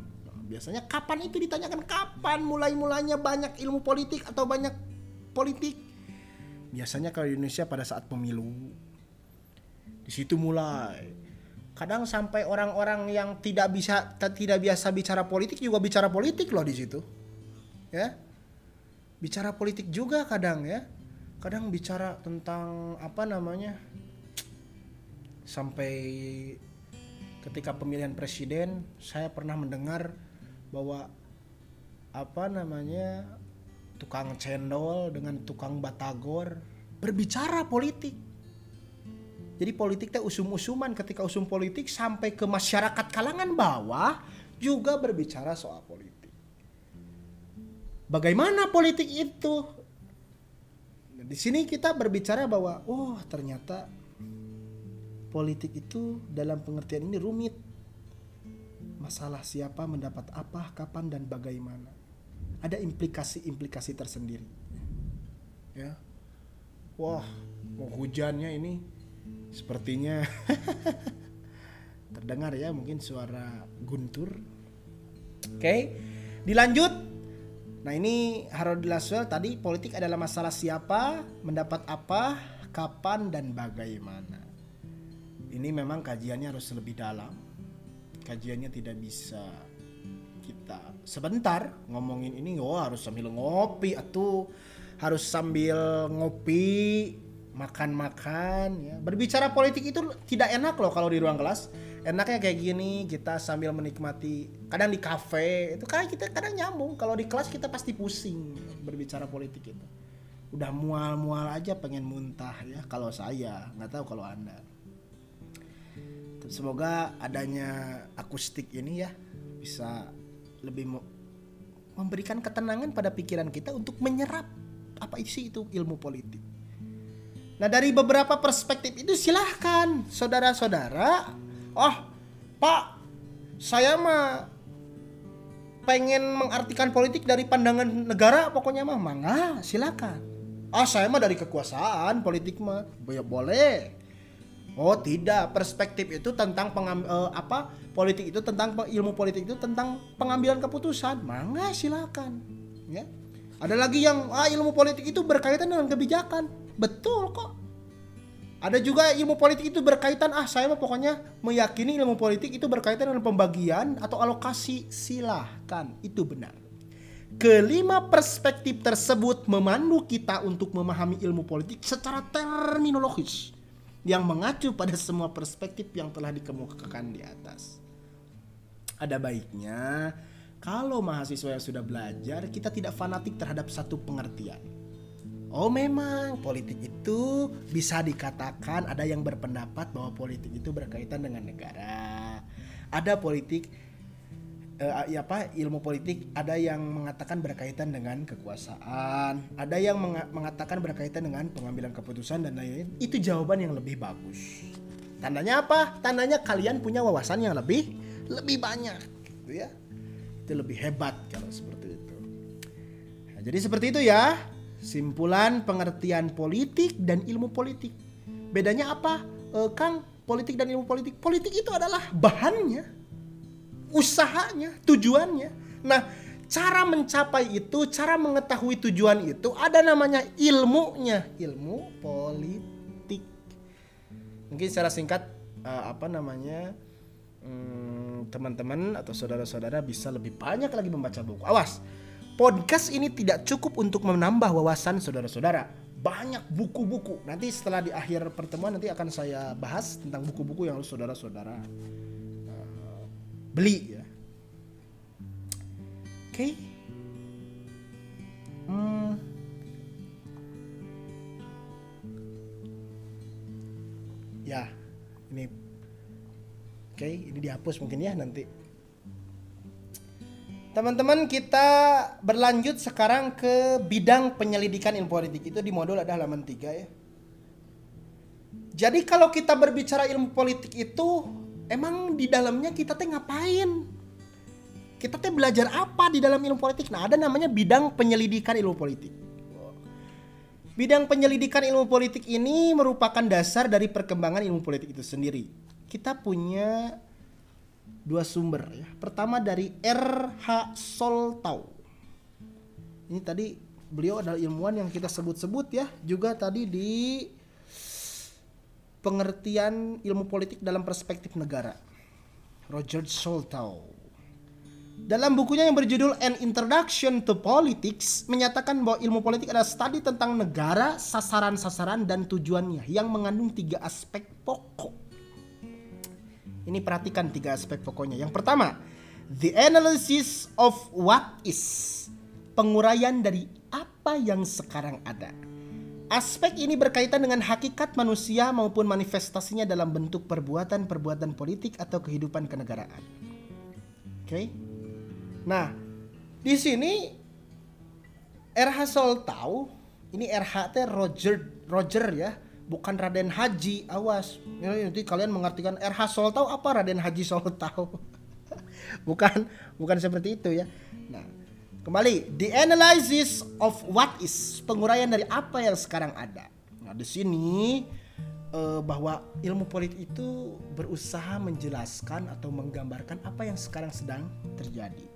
Biasanya kapan itu ditanyakan kapan mulai-mulanya banyak ilmu politik atau banyak politik. Biasanya kalau di Indonesia pada saat pemilu. Di situ mulai. Kadang sampai orang-orang yang tidak bisa tidak biasa bicara politik juga bicara politik loh di situ. Ya bicara politik juga kadang ya. Kadang bicara tentang apa namanya sampai ketika pemilihan presiden saya pernah mendengar bahwa apa namanya tukang cendol dengan tukang batagor berbicara politik. Jadi politik teh usum-usuman. Ketika usum politik sampai ke masyarakat kalangan bawah juga berbicara soal politik Bagaimana politik itu? Di sini kita berbicara bahwa oh ternyata politik itu dalam pengertian ini rumit. Masalah siapa mendapat apa, kapan dan bagaimana. Ada implikasi-implikasi tersendiri. Ya. Wah, mau hujannya ini sepertinya terdengar ya mungkin suara guntur. Oke. Okay. Dilanjut Nah ini Harold Laswell tadi politik adalah masalah siapa, mendapat apa, kapan dan bagaimana. Ini memang kajiannya harus lebih dalam. Kajiannya tidak bisa kita sebentar ngomongin ini oh harus sambil ngopi atau harus sambil ngopi makan-makan ya berbicara politik itu tidak enak loh kalau di ruang kelas enaknya kayak gini kita sambil menikmati kadang di kafe itu kan kita kadang nyambung. Kalau di kelas kita pasti pusing berbicara politik itu. Udah mual-mual aja pengen muntah ya kalau saya nggak tahu kalau anda. Semoga adanya akustik ini ya bisa lebih memberikan ketenangan pada pikiran kita untuk menyerap apa isi itu ilmu politik. Nah dari beberapa perspektif itu silahkan saudara-saudara, oh pak saya mah pengen mengartikan politik dari pandangan negara pokoknya mah mangga silakan. Ah saya mah dari kekuasaan politik mah ya boleh Oh tidak, perspektif itu tentang pengam, uh, apa politik itu tentang ilmu politik itu tentang pengambilan keputusan. Mangga silakan, ya. Ada lagi yang ah ilmu politik itu berkaitan dengan kebijakan. Betul kok. Ada juga ilmu politik itu berkaitan ah saya mah pokoknya meyakini ilmu politik itu berkaitan dengan pembagian atau alokasi. Silahkan, itu benar. Kelima perspektif tersebut memandu kita untuk memahami ilmu politik secara terminologis yang mengacu pada semua perspektif yang telah dikemukakan di atas. Ada baiknya kalau mahasiswa yang sudah belajar kita tidak fanatik terhadap satu pengertian. Oh memang politik itu bisa dikatakan ada yang berpendapat bahwa politik itu berkaitan dengan negara. Ada politik uh, ya apa ilmu politik ada yang mengatakan berkaitan dengan kekuasaan, ada yang mengatakan berkaitan dengan pengambilan keputusan dan lain-lain. Itu jawaban yang lebih bagus. Tandanya apa? Tandanya kalian punya wawasan yang lebih lebih banyak, gitu ya. Itu lebih hebat kalau seperti itu. Nah, jadi seperti itu ya. Simpulan pengertian politik dan ilmu politik. Bedanya apa, e, Kang? Politik dan ilmu politik. Politik itu adalah bahannya usahanya, tujuannya. Nah, cara mencapai itu, cara mengetahui tujuan itu ada namanya ilmunya, ilmu politik. Mungkin secara singkat uh, apa namanya? hmm, teman-teman atau saudara-saudara bisa lebih banyak lagi membaca buku. Awas, podcast ini tidak cukup untuk menambah wawasan saudara-saudara. Banyak buku-buku. Nanti setelah di akhir pertemuan nanti akan saya bahas tentang buku-buku yang harus saudara-saudara beli ya oke okay. hmm. ya ini oke okay, ini dihapus mungkin ya nanti Teman-teman kita berlanjut sekarang ke bidang penyelidikan ilmu politik itu di modul ada halaman 3 ya. Jadi kalau kita berbicara ilmu politik itu emang di dalamnya kita teh ngapain? Kita teh belajar apa di dalam ilmu politik? Nah, ada namanya bidang penyelidikan ilmu politik. Bidang penyelidikan ilmu politik ini merupakan dasar dari perkembangan ilmu politik itu sendiri. Kita punya dua sumber ya. Pertama dari R.H. Soltau. Ini tadi beliau adalah ilmuwan yang kita sebut-sebut ya, juga tadi di pengertian ilmu politik dalam perspektif negara. Roger Soltau. Dalam bukunya yang berjudul An Introduction to Politics menyatakan bahwa ilmu politik adalah studi tentang negara, sasaran-sasaran dan tujuannya yang mengandung tiga aspek pokok. Ini perhatikan tiga aspek pokoknya. Yang pertama, the analysis of what is. Penguraian dari apa yang sekarang ada. Aspek ini berkaitan dengan hakikat manusia maupun manifestasinya dalam bentuk perbuatan-perbuatan politik atau kehidupan kenegaraan. Oke. Okay? Nah, di sini RH tahu ini RH teh Roger Roger ya, bukan Raden Haji. Awas. Nanti kalian mengartikan RH tahu apa Raden Haji tahu? bukan bukan seperti itu ya. Nah, Kembali, the analysis of what is, penguraian dari apa yang sekarang ada. Nah, di sini uh, bahwa ilmu politik itu berusaha menjelaskan atau menggambarkan apa yang sekarang sedang terjadi.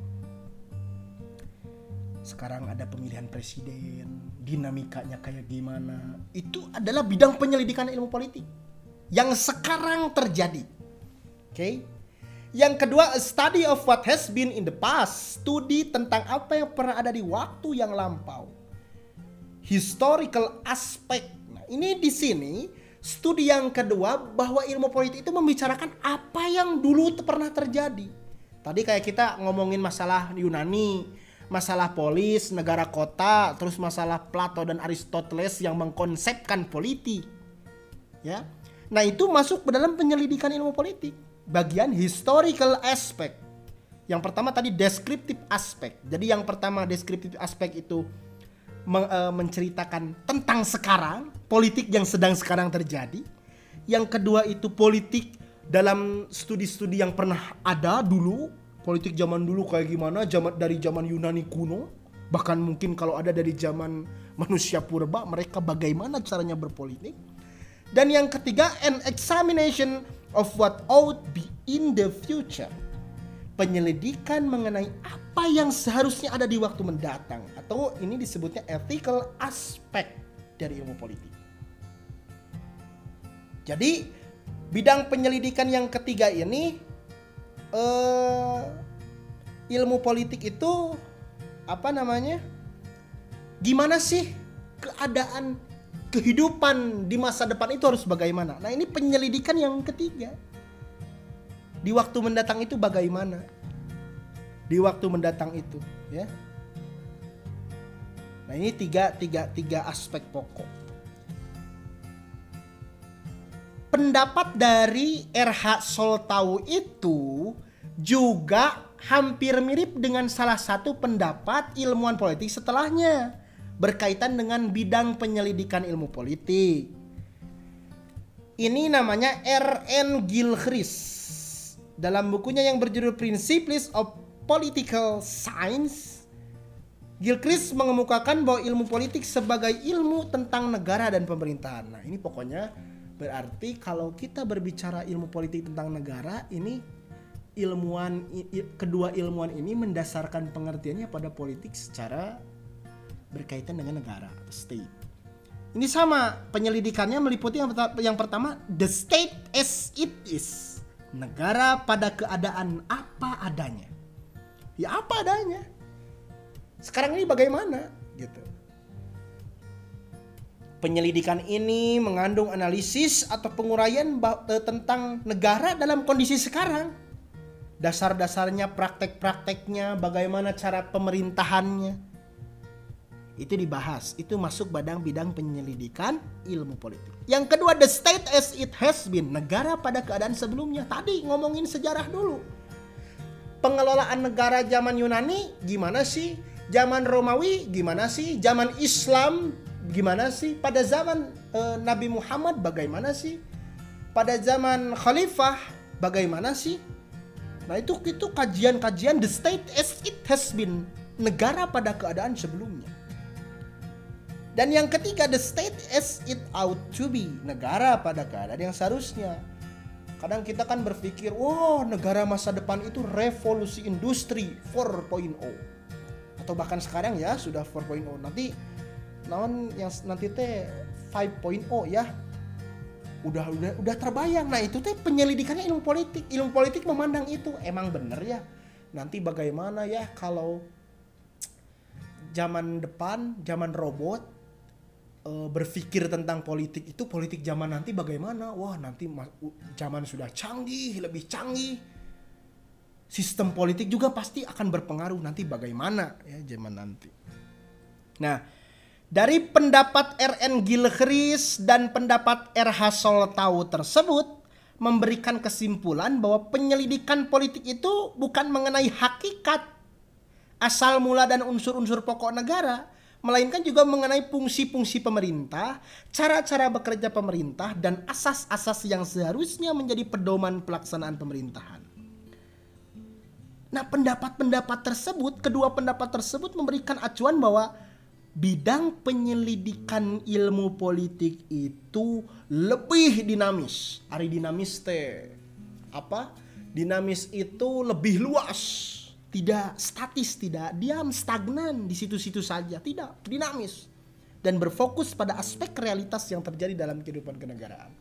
Sekarang ada pemilihan presiden, dinamikanya kayak gimana. Itu adalah bidang penyelidikan ilmu politik yang sekarang terjadi. Oke. Okay? Yang kedua, a study of what has been in the past. Studi tentang apa yang pernah ada di waktu yang lampau. Historical aspect. Nah, ini di sini studi yang kedua bahwa ilmu politik itu membicarakan apa yang dulu pernah terjadi. Tadi kayak kita ngomongin masalah Yunani, masalah polis, negara kota, terus masalah Plato dan Aristoteles yang mengkonsepkan politik. Ya. Nah, itu masuk ke dalam penyelidikan ilmu politik bagian historical aspect. Yang pertama tadi descriptive aspect. Jadi yang pertama descriptive aspect itu men e, menceritakan tentang sekarang, politik yang sedang sekarang terjadi. Yang kedua itu politik dalam studi-studi yang pernah ada dulu, politik zaman dulu kayak gimana, zaman dari zaman Yunani kuno, bahkan mungkin kalau ada dari zaman manusia purba, mereka bagaimana caranya berpolitik. Dan yang ketiga, an examination of what ought be in the future. Penyelidikan mengenai apa yang seharusnya ada di waktu mendatang atau ini disebutnya ethical aspect dari ilmu politik. Jadi bidang penyelidikan yang ketiga ini uh, ilmu politik itu apa namanya? Gimana sih keadaan kehidupan di masa depan itu harus bagaimana. Nah ini penyelidikan yang ketiga. Di waktu mendatang itu bagaimana? Di waktu mendatang itu, ya. Nah ini tiga, tiga, tiga aspek pokok. Pendapat dari RH Soltau itu juga hampir mirip dengan salah satu pendapat ilmuwan politik setelahnya berkaitan dengan bidang penyelidikan ilmu politik. Ini namanya R.N. Gilchrist. Dalam bukunya yang berjudul Principles of Political Science, Gilchrist mengemukakan bahwa ilmu politik sebagai ilmu tentang negara dan pemerintahan. Nah, ini pokoknya berarti kalau kita berbicara ilmu politik tentang negara, ini ilmuwan kedua ilmuwan ini mendasarkan pengertiannya pada politik secara berkaitan dengan negara state. Ini sama penyelidikannya meliputi yang, yang pertama the state as it is. Negara pada keadaan apa adanya. Ya apa adanya. Sekarang ini bagaimana. Penyelidikan ini mengandung analisis atau penguraian tentang negara dalam kondisi sekarang. Dasar-dasarnya, praktek-prakteknya, bagaimana cara pemerintahannya itu dibahas. Itu masuk badang bidang penyelidikan ilmu politik. Yang kedua, the state as it has been. Negara pada keadaan sebelumnya. Tadi ngomongin sejarah dulu. Pengelolaan negara zaman Yunani gimana sih? Zaman Romawi gimana sih? Zaman Islam gimana sih? Pada zaman uh, Nabi Muhammad bagaimana sih? Pada zaman Khalifah bagaimana sih? Nah itu itu kajian-kajian the state as it has been negara pada keadaan sebelumnya. Dan yang ketiga, the state as it ought to be. Negara pada keadaan yang seharusnya. Kadang kita kan berpikir, wow negara masa depan itu revolusi industri 4.0. Atau bahkan sekarang ya sudah 4.0. Nanti naon yang nanti teh 5.0 ya. Udah udah udah terbayang. Nah, itu teh penyelidikannya ilmu politik. Ilmu politik memandang itu emang bener ya. Nanti bagaimana ya kalau zaman depan, zaman robot uh, berpikir tentang politik itu politik zaman nanti bagaimana? Wah, nanti zaman sudah canggih, lebih canggih. Sistem politik juga pasti akan berpengaruh nanti bagaimana ya zaman nanti. Nah, dari pendapat RN Gilchrist dan pendapat RH Soltau tersebut memberikan kesimpulan bahwa penyelidikan politik itu bukan mengenai hakikat asal mula dan unsur-unsur pokok negara, melainkan juga mengenai fungsi-fungsi pemerintah, cara-cara bekerja pemerintah, dan asas-asas yang seharusnya menjadi pedoman pelaksanaan pemerintahan. Nah, pendapat-pendapat tersebut, kedua pendapat tersebut memberikan acuan bahwa bidang penyelidikan ilmu politik itu lebih dinamis. Ari dinamis teh apa? Dinamis itu lebih luas tidak statis, tidak diam, stagnan di situ-situ saja, tidak dinamis dan berfokus pada aspek realitas yang terjadi dalam kehidupan kenegaraan.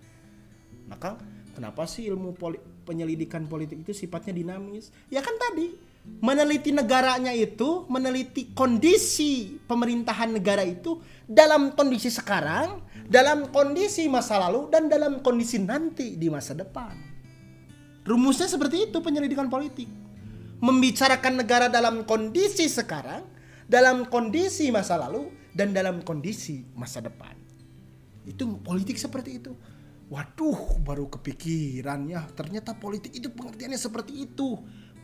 Maka Kenapa sih ilmu poli- penyelidikan politik itu sifatnya dinamis? Ya kan tadi meneliti negaranya itu, meneliti kondisi pemerintahan negara itu dalam kondisi sekarang, dalam kondisi masa lalu dan dalam kondisi nanti di masa depan. Rumusnya seperti itu penyelidikan politik. Membicarakan negara dalam kondisi sekarang, dalam kondisi masa lalu dan dalam kondisi masa depan. Itu politik seperti itu. Waduh, baru kepikiran ya. Ternyata politik itu pengertiannya seperti itu.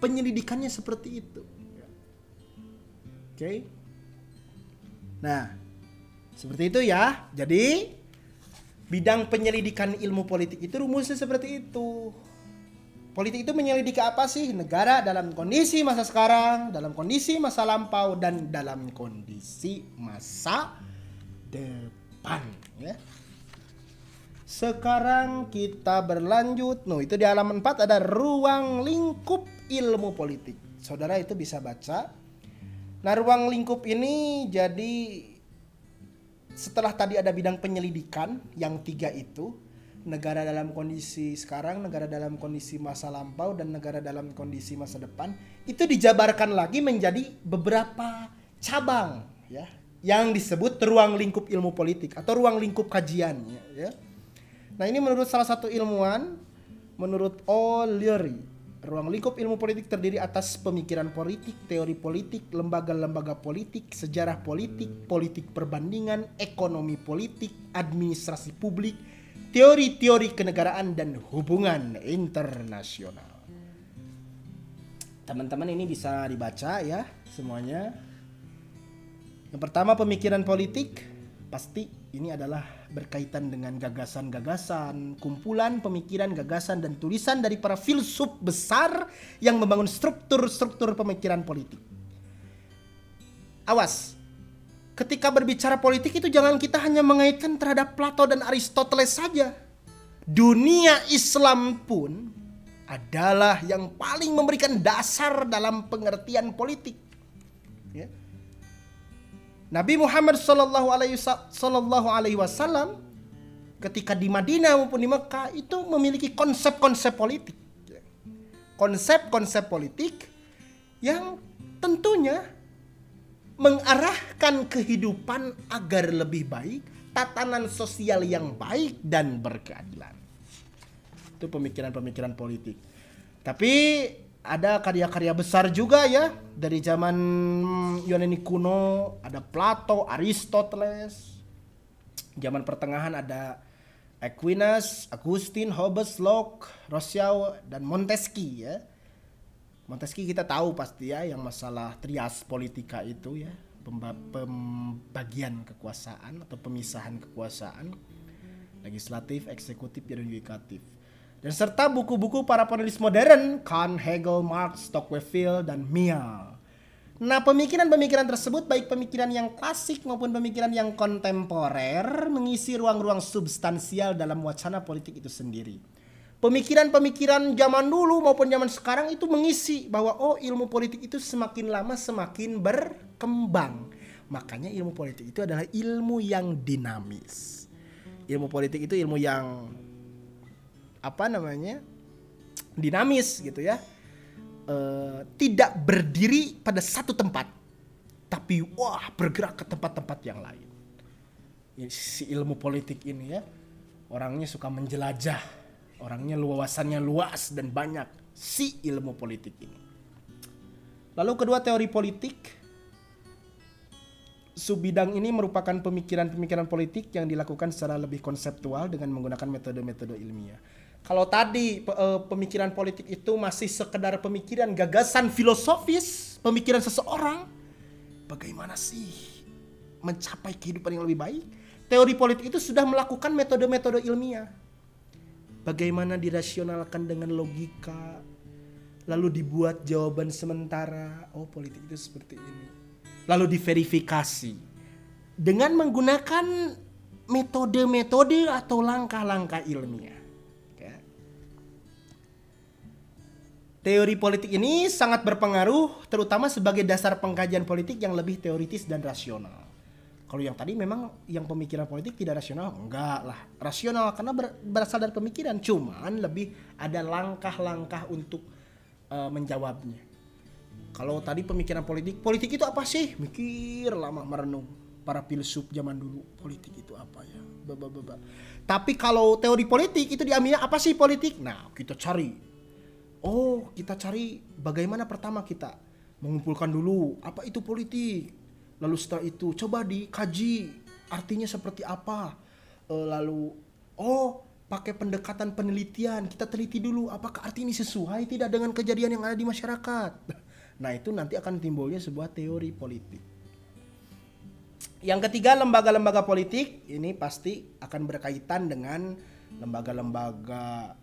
Penyelidikannya seperti itu. Oke. Nah, seperti itu ya. Jadi, bidang penyelidikan ilmu politik itu rumusnya seperti itu. Politik itu menyelidiki apa sih? Negara dalam kondisi masa sekarang, dalam kondisi masa lampau, dan dalam kondisi masa depan. Ya. Sekarang kita berlanjut. No, itu di halaman 4 ada ruang lingkup ilmu politik. Saudara itu bisa baca. Nah, ruang lingkup ini jadi setelah tadi ada bidang penyelidikan yang tiga itu, negara dalam kondisi sekarang, negara dalam kondisi masa lampau dan negara dalam kondisi masa depan, itu dijabarkan lagi menjadi beberapa cabang ya yang disebut ruang lingkup ilmu politik atau ruang lingkup kajian ya. Nah ini menurut salah satu ilmuwan, menurut O'Leary, ruang lingkup ilmu politik terdiri atas pemikiran politik, teori politik, lembaga-lembaga politik, sejarah politik, politik perbandingan, ekonomi politik, administrasi publik, teori-teori kenegaraan dan hubungan internasional. Teman-teman ini bisa dibaca ya semuanya. Yang pertama pemikiran politik pasti ini adalah berkaitan dengan gagasan-gagasan, kumpulan pemikiran, gagasan dan tulisan dari para filsuf besar yang membangun struktur-struktur pemikiran politik. Awas, ketika berbicara politik itu jangan kita hanya mengaitkan terhadap Plato dan Aristoteles saja. Dunia Islam pun adalah yang paling memberikan dasar dalam pengertian politik. Ya. Nabi Muhammad Sallallahu Alaihi Wasallam ketika di Madinah maupun di Mekah itu memiliki konsep-konsep politik, konsep-konsep politik yang tentunya mengarahkan kehidupan agar lebih baik, tatanan sosial yang baik dan berkeadilan. Itu pemikiran-pemikiran politik. Tapi ada karya-karya besar juga ya dari zaman Yunani kuno ada Plato, Aristoteles. Zaman pertengahan ada Aquinas, Augustine, Hobbes, Locke, Rousseau dan Montesquieu ya. Montesquieu kita tahu pasti ya yang masalah trias politika itu ya, pembagian kekuasaan atau pemisahan kekuasaan legislatif, eksekutif dan yudikatif dan serta buku-buku para penulis modern Kant, Hegel, Marx, Tocqueville, dan Mill. Nah, pemikiran-pemikiran tersebut baik pemikiran yang klasik maupun pemikiran yang kontemporer mengisi ruang-ruang substansial dalam wacana politik itu sendiri. Pemikiran-pemikiran zaman dulu maupun zaman sekarang itu mengisi bahwa oh ilmu politik itu semakin lama semakin berkembang. Makanya ilmu politik itu adalah ilmu yang dinamis. Ilmu politik itu ilmu yang apa namanya dinamis gitu ya. E, tidak berdiri pada satu tempat tapi wah bergerak ke tempat-tempat yang lain. Si ilmu politik ini ya orangnya suka menjelajah orangnya luasannya luas dan banyak. Si ilmu politik ini. Lalu kedua teori politik Subbidang ini merupakan pemikiran-pemikiran politik yang dilakukan secara lebih konseptual dengan menggunakan metode-metode ilmiah. Kalau tadi pemikiran politik itu masih sekedar pemikiran gagasan filosofis, pemikiran seseorang, bagaimana sih mencapai kehidupan yang lebih baik? Teori politik itu sudah melakukan metode-metode ilmiah. Bagaimana dirasionalkan dengan logika, lalu dibuat jawaban sementara. Oh, politik itu seperti ini. Lalu diverifikasi dengan menggunakan metode-metode atau langkah-langkah ilmiah. Teori politik ini sangat berpengaruh terutama sebagai dasar pengkajian politik yang lebih teoritis dan rasional. Kalau yang tadi memang yang pemikiran politik tidak rasional, enggak lah. Rasional karena ber- berasal dari pemikiran, cuman lebih ada langkah-langkah untuk uh, menjawabnya. Kalau tadi pemikiran politik, politik itu apa sih? Mikir lama merenung. Para filsuf zaman dulu, politik itu apa ya? Baba. Tapi kalau teori politik itu diambilnya apa sih politik? Nah, kita cari. Oh, kita cari bagaimana pertama kita? Mengumpulkan dulu apa itu politik? Lalu setelah itu coba dikaji artinya seperti apa? E, lalu oh pakai pendekatan penelitian kita teliti dulu apakah arti ini sesuai tidak dengan kejadian yang ada di masyarakat? Nah itu nanti akan timbulnya sebuah teori politik. Yang ketiga lembaga-lembaga politik ini pasti akan berkaitan dengan lembaga-lembaga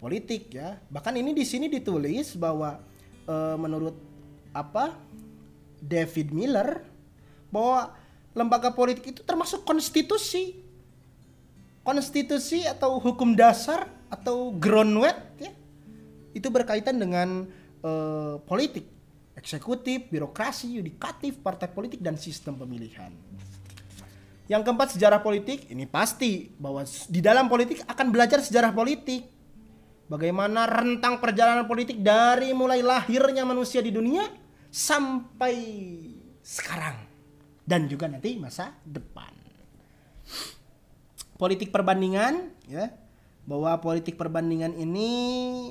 politik ya bahkan ini di sini ditulis bahwa e, menurut apa David Miller bahwa lembaga politik itu termasuk konstitusi. Konstitusi atau hukum dasar atau groundwork ya. Itu berkaitan dengan uh, politik, eksekutif, birokrasi, yudikatif, partai politik dan sistem pemilihan. Yang keempat sejarah politik, ini pasti bahwa di dalam politik akan belajar sejarah politik. Bagaimana rentang perjalanan politik dari mulai lahirnya manusia di dunia sampai sekarang dan juga nanti masa depan. Politik perbandingan ya bahwa politik perbandingan ini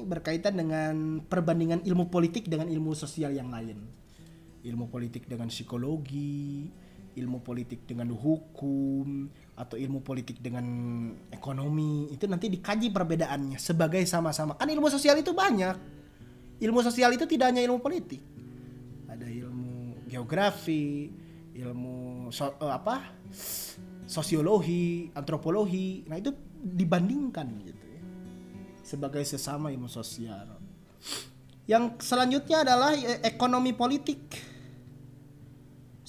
berkaitan dengan perbandingan ilmu politik dengan ilmu sosial yang lain. Ilmu politik dengan psikologi, ilmu politik dengan hukum atau ilmu politik dengan ekonomi itu nanti dikaji perbedaannya sebagai sama-sama. Kan ilmu sosial itu banyak. Ilmu sosial itu tidak hanya ilmu politik. Ada ilmu geografi, ilmu so, uh, apa sosiologi, antropologi. Nah itu dibandingkan gitu ya sebagai sesama ilmu sosial. Yang selanjutnya adalah e, ekonomi politik.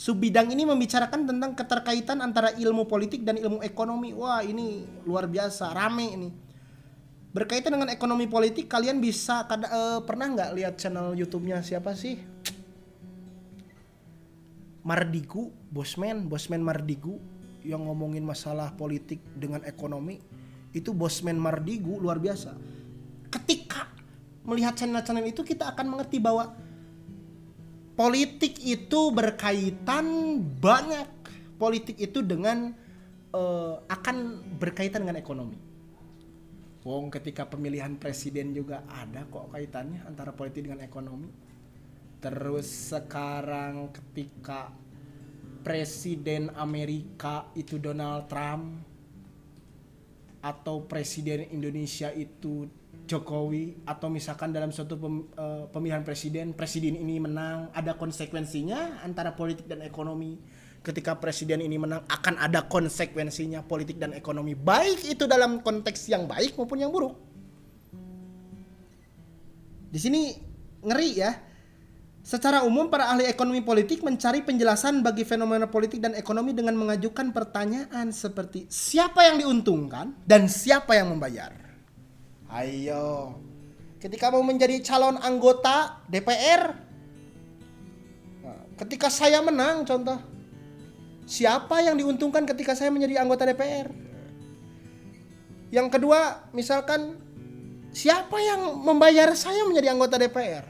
Subbidang ini membicarakan tentang keterkaitan antara ilmu politik dan ilmu ekonomi. Wah ini luar biasa, rame ini. Berkaitan dengan ekonomi politik, kalian bisa kada, uh, pernah nggak lihat channel YouTube-nya siapa sih? Mardigu, Bosman, Bosman Mardigu yang ngomongin masalah politik dengan ekonomi itu Bosman Mardigu luar biasa. Ketika melihat channel-channel itu kita akan mengerti bahwa politik itu berkaitan banyak politik itu dengan uh, akan berkaitan dengan ekonomi. Wong ketika pemilihan presiden juga ada kok kaitannya antara politik dengan ekonomi Terus sekarang ketika presiden Amerika itu Donald Trump atau presiden Indonesia itu Jokowi atau misalkan dalam suatu pem, uh, pemilihan presiden presiden ini menang ada konsekuensinya antara politik dan ekonomi. Ketika presiden ini menang akan ada konsekuensinya politik dan ekonomi. Baik itu dalam konteks yang baik maupun yang buruk. Di sini ngeri ya. Secara umum, para ahli ekonomi politik mencari penjelasan bagi fenomena politik dan ekonomi dengan mengajukan pertanyaan seperti siapa yang diuntungkan dan siapa yang membayar. Ayo, ketika mau menjadi calon anggota DPR, ketika saya menang, contoh, siapa yang diuntungkan ketika saya menjadi anggota DPR? Yang kedua, misalkan siapa yang membayar saya menjadi anggota DPR?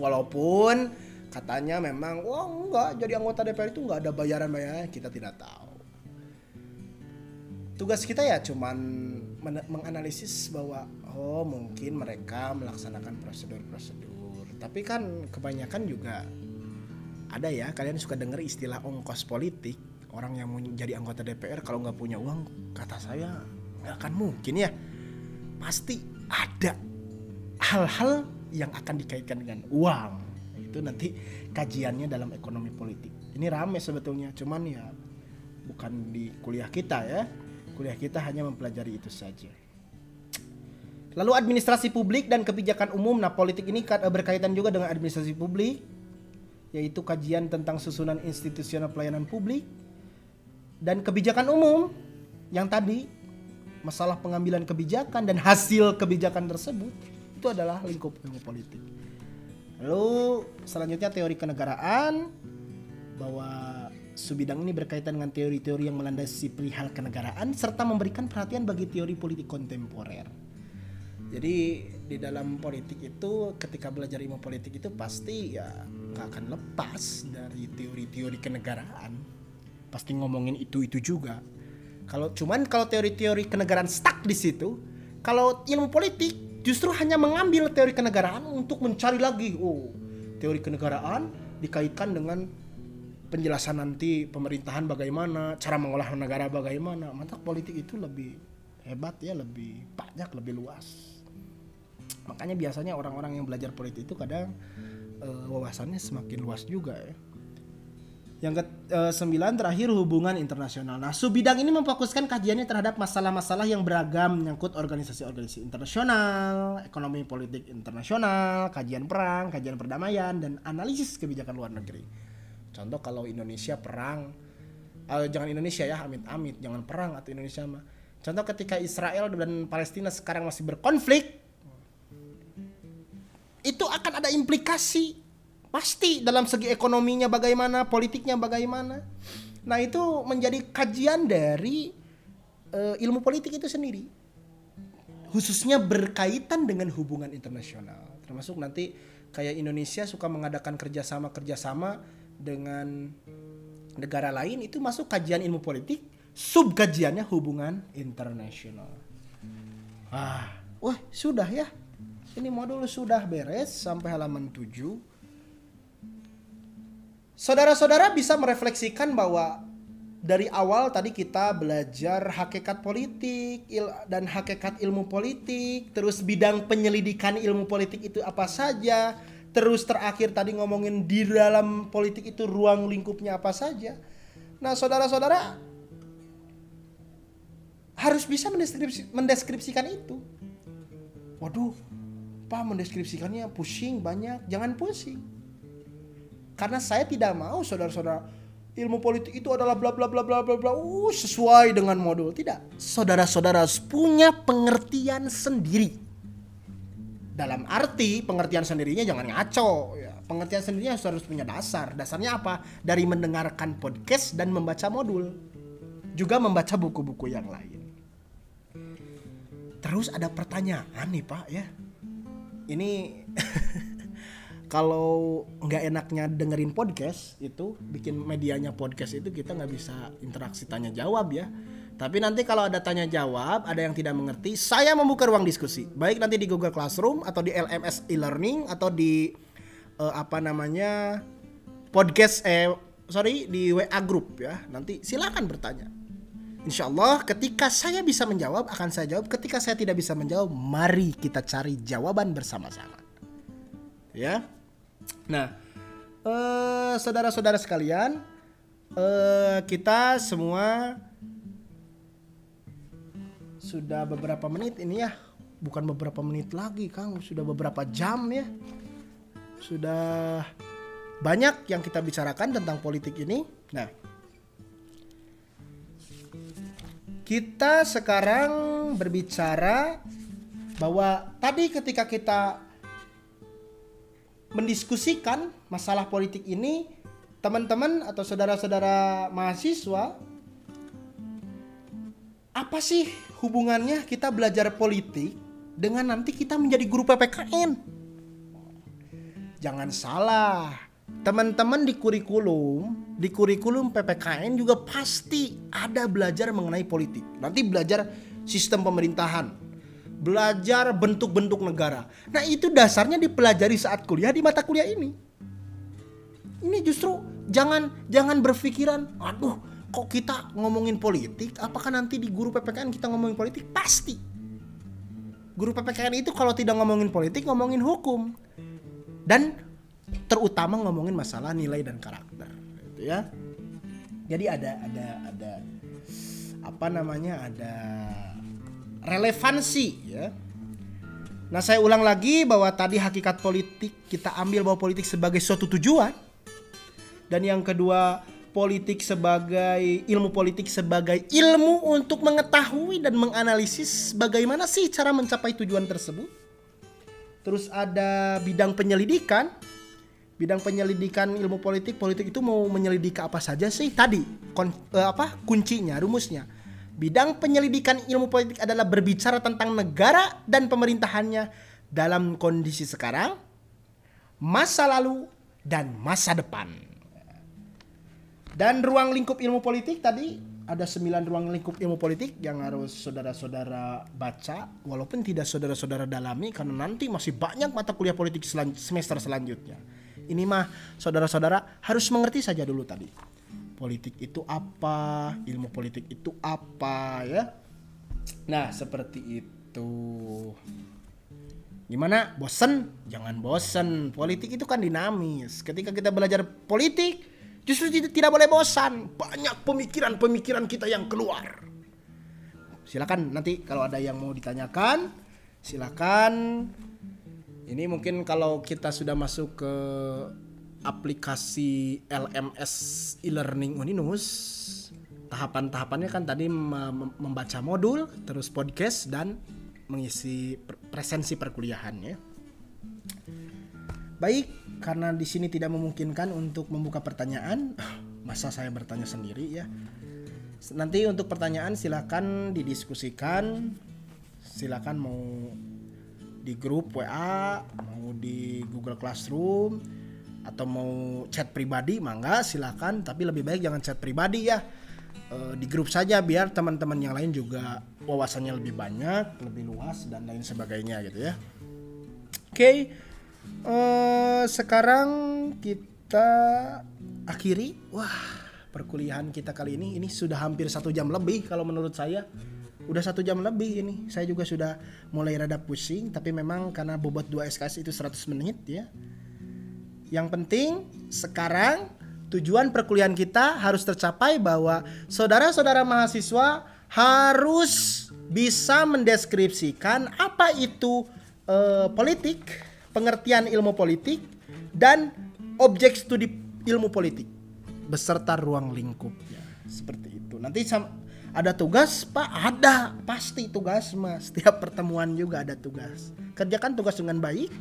Walaupun katanya memang wah enggak jadi anggota DPR itu enggak ada bayaran-bayaran kita tidak tahu. Tugas kita ya cuman menganalisis bahwa oh mungkin mereka melaksanakan prosedur-prosedur. Tapi kan kebanyakan juga ada ya kalian suka dengar istilah ongkos politik. Orang yang mau jadi anggota DPR kalau nggak punya uang kata saya nggak akan mungkin ya. Pasti ada hal-hal yang akan dikaitkan dengan uang. Itu nanti kajiannya dalam ekonomi politik. Ini rame sebetulnya cuman ya bukan di kuliah kita ya kuliah kita hanya mempelajari itu saja. Lalu administrasi publik dan kebijakan umum. Nah politik ini berkaitan juga dengan administrasi publik yaitu kajian tentang susunan institusional pelayanan publik dan kebijakan umum. Yang tadi masalah pengambilan kebijakan dan hasil kebijakan tersebut itu adalah lingkup ilmu politik. Lalu selanjutnya teori kenegaraan bahwa Subidang ini berkaitan dengan teori-teori yang melandasi perihal kenegaraan serta memberikan perhatian bagi teori politik kontemporer. Jadi di dalam politik itu ketika belajar ilmu politik itu pasti ya nggak akan lepas dari teori-teori kenegaraan. Pasti ngomongin itu-itu juga. Kalau cuman kalau teori-teori kenegaraan stuck di situ, kalau ilmu politik justru hanya mengambil teori kenegaraan untuk mencari lagi oh teori kenegaraan dikaitkan dengan penjelasan nanti pemerintahan bagaimana, cara mengolah negara bagaimana. Mantap politik itu lebih hebat ya, lebih banyak, lebih luas. Makanya biasanya orang-orang yang belajar politik itu kadang uh, wawasannya semakin luas juga ya. Yang ke uh, sembilan terakhir hubungan internasional. Nah, subbidang ini memfokuskan kajiannya terhadap masalah-masalah yang beragam menyangkut organisasi-organisasi internasional, ekonomi politik internasional, kajian perang, kajian perdamaian, dan analisis kebijakan luar negeri Contoh kalau Indonesia perang, uh, jangan Indonesia ya, amit-amit, jangan perang atau Indonesia mah. Contoh ketika Israel dan Palestina sekarang masih berkonflik, itu akan ada implikasi pasti dalam segi ekonominya bagaimana, politiknya bagaimana. Nah itu menjadi kajian dari uh, ilmu politik itu sendiri, khususnya berkaitan dengan hubungan internasional, termasuk nanti kayak Indonesia suka mengadakan kerjasama-kerjasama dengan negara lain itu masuk kajian ilmu politik sub kajiannya hubungan internasional. Ah wah sudah ya. Ini modul sudah beres sampai halaman 7 saudara-saudara bisa merefleksikan bahwa dari awal tadi kita belajar hakikat politik il dan hakikat ilmu politik terus bidang penyelidikan ilmu politik itu apa saja Terus terakhir tadi ngomongin di dalam politik itu ruang lingkupnya apa saja. Nah, saudara-saudara harus bisa mendeskripsi, mendeskripsikan itu. Waduh, Pak mendeskripsikannya pusing banyak. Jangan pusing. Karena saya tidak mau saudara-saudara ilmu politik itu adalah bla bla bla bla bla bla uh, sesuai dengan modul. Tidak. Saudara-saudara punya pengertian sendiri dalam arti pengertian sendirinya jangan ngaco ya. pengertian sendirinya harus punya dasar. Dasarnya apa? Dari mendengarkan podcast dan membaca modul. Juga membaca buku-buku yang lain. Terus ada pertanyaan nih pak ya. Ini kalau nggak enaknya dengerin podcast itu bikin medianya podcast itu kita nggak bisa interaksi tanya jawab ya tapi nanti kalau ada tanya jawab, ada yang tidak mengerti, saya membuka ruang diskusi. Baik nanti di Google Classroom atau di LMS e-learning atau di uh, apa namanya podcast eh sorry di WA group ya. Nanti silakan bertanya. Insya Allah ketika saya bisa menjawab akan saya jawab. Ketika saya tidak bisa menjawab, mari kita cari jawaban bersama-sama. Ya. Nah, uh, saudara-saudara sekalian, uh, kita semua sudah beberapa menit ini ya. Bukan beberapa menit lagi Kang. Sudah beberapa jam ya. Sudah banyak yang kita bicarakan tentang politik ini. Nah kita sekarang berbicara bahwa tadi ketika kita mendiskusikan masalah politik ini teman-teman atau saudara-saudara mahasiswa apa sih hubungannya kita belajar politik dengan nanti kita menjadi guru PPKN. Jangan salah, teman-teman di kurikulum, di kurikulum PPKN juga pasti ada belajar mengenai politik. Nanti belajar sistem pemerintahan, belajar bentuk-bentuk negara. Nah, itu dasarnya dipelajari saat kuliah di mata kuliah ini. Ini justru jangan jangan berpikiran, aduh, kok kita ngomongin politik? Apakah nanti di guru PPKN kita ngomongin politik? Pasti. Guru PPKN itu kalau tidak ngomongin politik ngomongin hukum. Dan terutama ngomongin masalah nilai dan karakter gitu ya. Jadi ada ada ada apa namanya ada relevansi ya. Nah saya ulang lagi bahwa tadi hakikat politik kita ambil bahwa politik sebagai suatu tujuan. Dan yang kedua politik sebagai ilmu politik sebagai ilmu untuk mengetahui dan menganalisis bagaimana sih cara mencapai tujuan tersebut. Terus ada bidang penyelidikan. Bidang penyelidikan ilmu politik politik itu mau menyelidiki apa saja sih? Tadi kon, eh, apa kuncinya rumusnya. Bidang penyelidikan ilmu politik adalah berbicara tentang negara dan pemerintahannya dalam kondisi sekarang masa lalu dan masa depan dan ruang lingkup ilmu politik tadi ada sembilan ruang lingkup ilmu politik yang harus saudara-saudara baca walaupun tidak saudara-saudara dalami karena nanti masih banyak mata kuliah politik selan semester selanjutnya ini mah saudara-saudara harus mengerti saja dulu tadi. Politik itu apa, ilmu politik itu apa ya. Nah, seperti itu. Gimana? Bosen? Jangan bosen. Politik itu kan dinamis. Ketika kita belajar politik, justru tidak boleh bosan. Banyak pemikiran-pemikiran kita yang keluar. Silakan nanti kalau ada yang mau ditanyakan, silakan ini mungkin kalau kita sudah masuk ke aplikasi LMS e-learning Uninus, tahapan-tahapannya kan tadi membaca modul, terus podcast dan mengisi presensi perkuliahan ya. Baik, karena di sini tidak memungkinkan untuk membuka pertanyaan, masa saya bertanya sendiri ya. Nanti untuk pertanyaan silakan didiskusikan, silakan mau di grup WA, mau di Google Classroom atau mau chat pribadi mangga silakan. Tapi lebih baik jangan chat pribadi ya. E, di grup saja biar teman-teman yang lain juga wawasannya lebih banyak lebih luas dan lain sebagainya gitu ya. Oke. okay. E, sekarang kita akhiri. Wah perkuliahan kita kali ini ini sudah hampir satu jam lebih kalau menurut saya. Udah satu jam lebih ini. Saya juga sudah mulai rada pusing tapi memang karena bobot 2 SKS itu 100 menit ya. Yang penting sekarang tujuan perkuliahan kita harus tercapai bahwa saudara-saudara mahasiswa harus bisa mendeskripsikan apa itu uh, politik, pengertian ilmu politik dan objek studi ilmu politik beserta ruang lingkupnya. Seperti itu. Nanti ada tugas pak? Ada. Pasti tugas mas. Setiap pertemuan juga ada tugas. Kerjakan tugas dengan baik.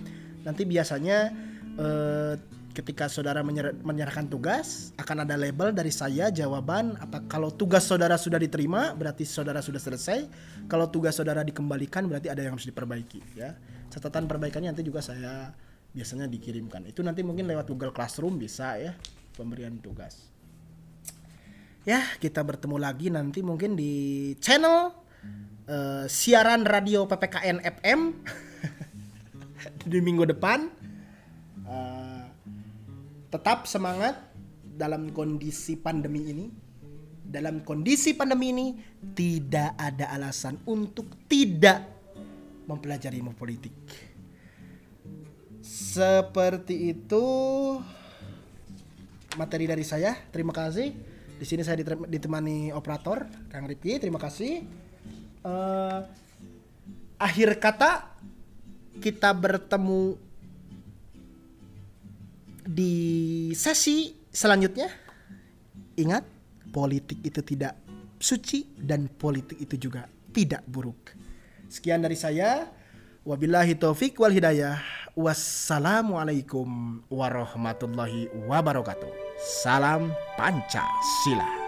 Nanti biasanya eh, ketika saudara menyer menyerahkan tugas akan ada label dari saya jawaban apa kalau tugas saudara sudah diterima berarti saudara sudah selesai. Kalau tugas saudara dikembalikan berarti ada yang harus diperbaiki ya. Catatan perbaikannya nanti juga saya biasanya dikirimkan. Itu nanti mungkin lewat Google Classroom bisa ya pemberian tugas. Ya kita bertemu lagi nanti mungkin di channel uh, siaran radio PPKN FM di minggu depan tetap semangat dalam kondisi pandemi ini. Dalam kondisi pandemi ini tidak ada alasan untuk tidak mempelajari ilmu politik. Seperti itu materi dari saya. Terima kasih. Di sini saya ditemani operator Kang Ripki, terima kasih. Uh, akhir kata kita bertemu di sesi selanjutnya. Ingat, politik itu tidak suci dan politik itu juga tidak buruk. Sekian dari saya. Wabillahi taufik wal hidayah. Wassalamualaikum warahmatullahi wabarakatuh. Salam Pancasila.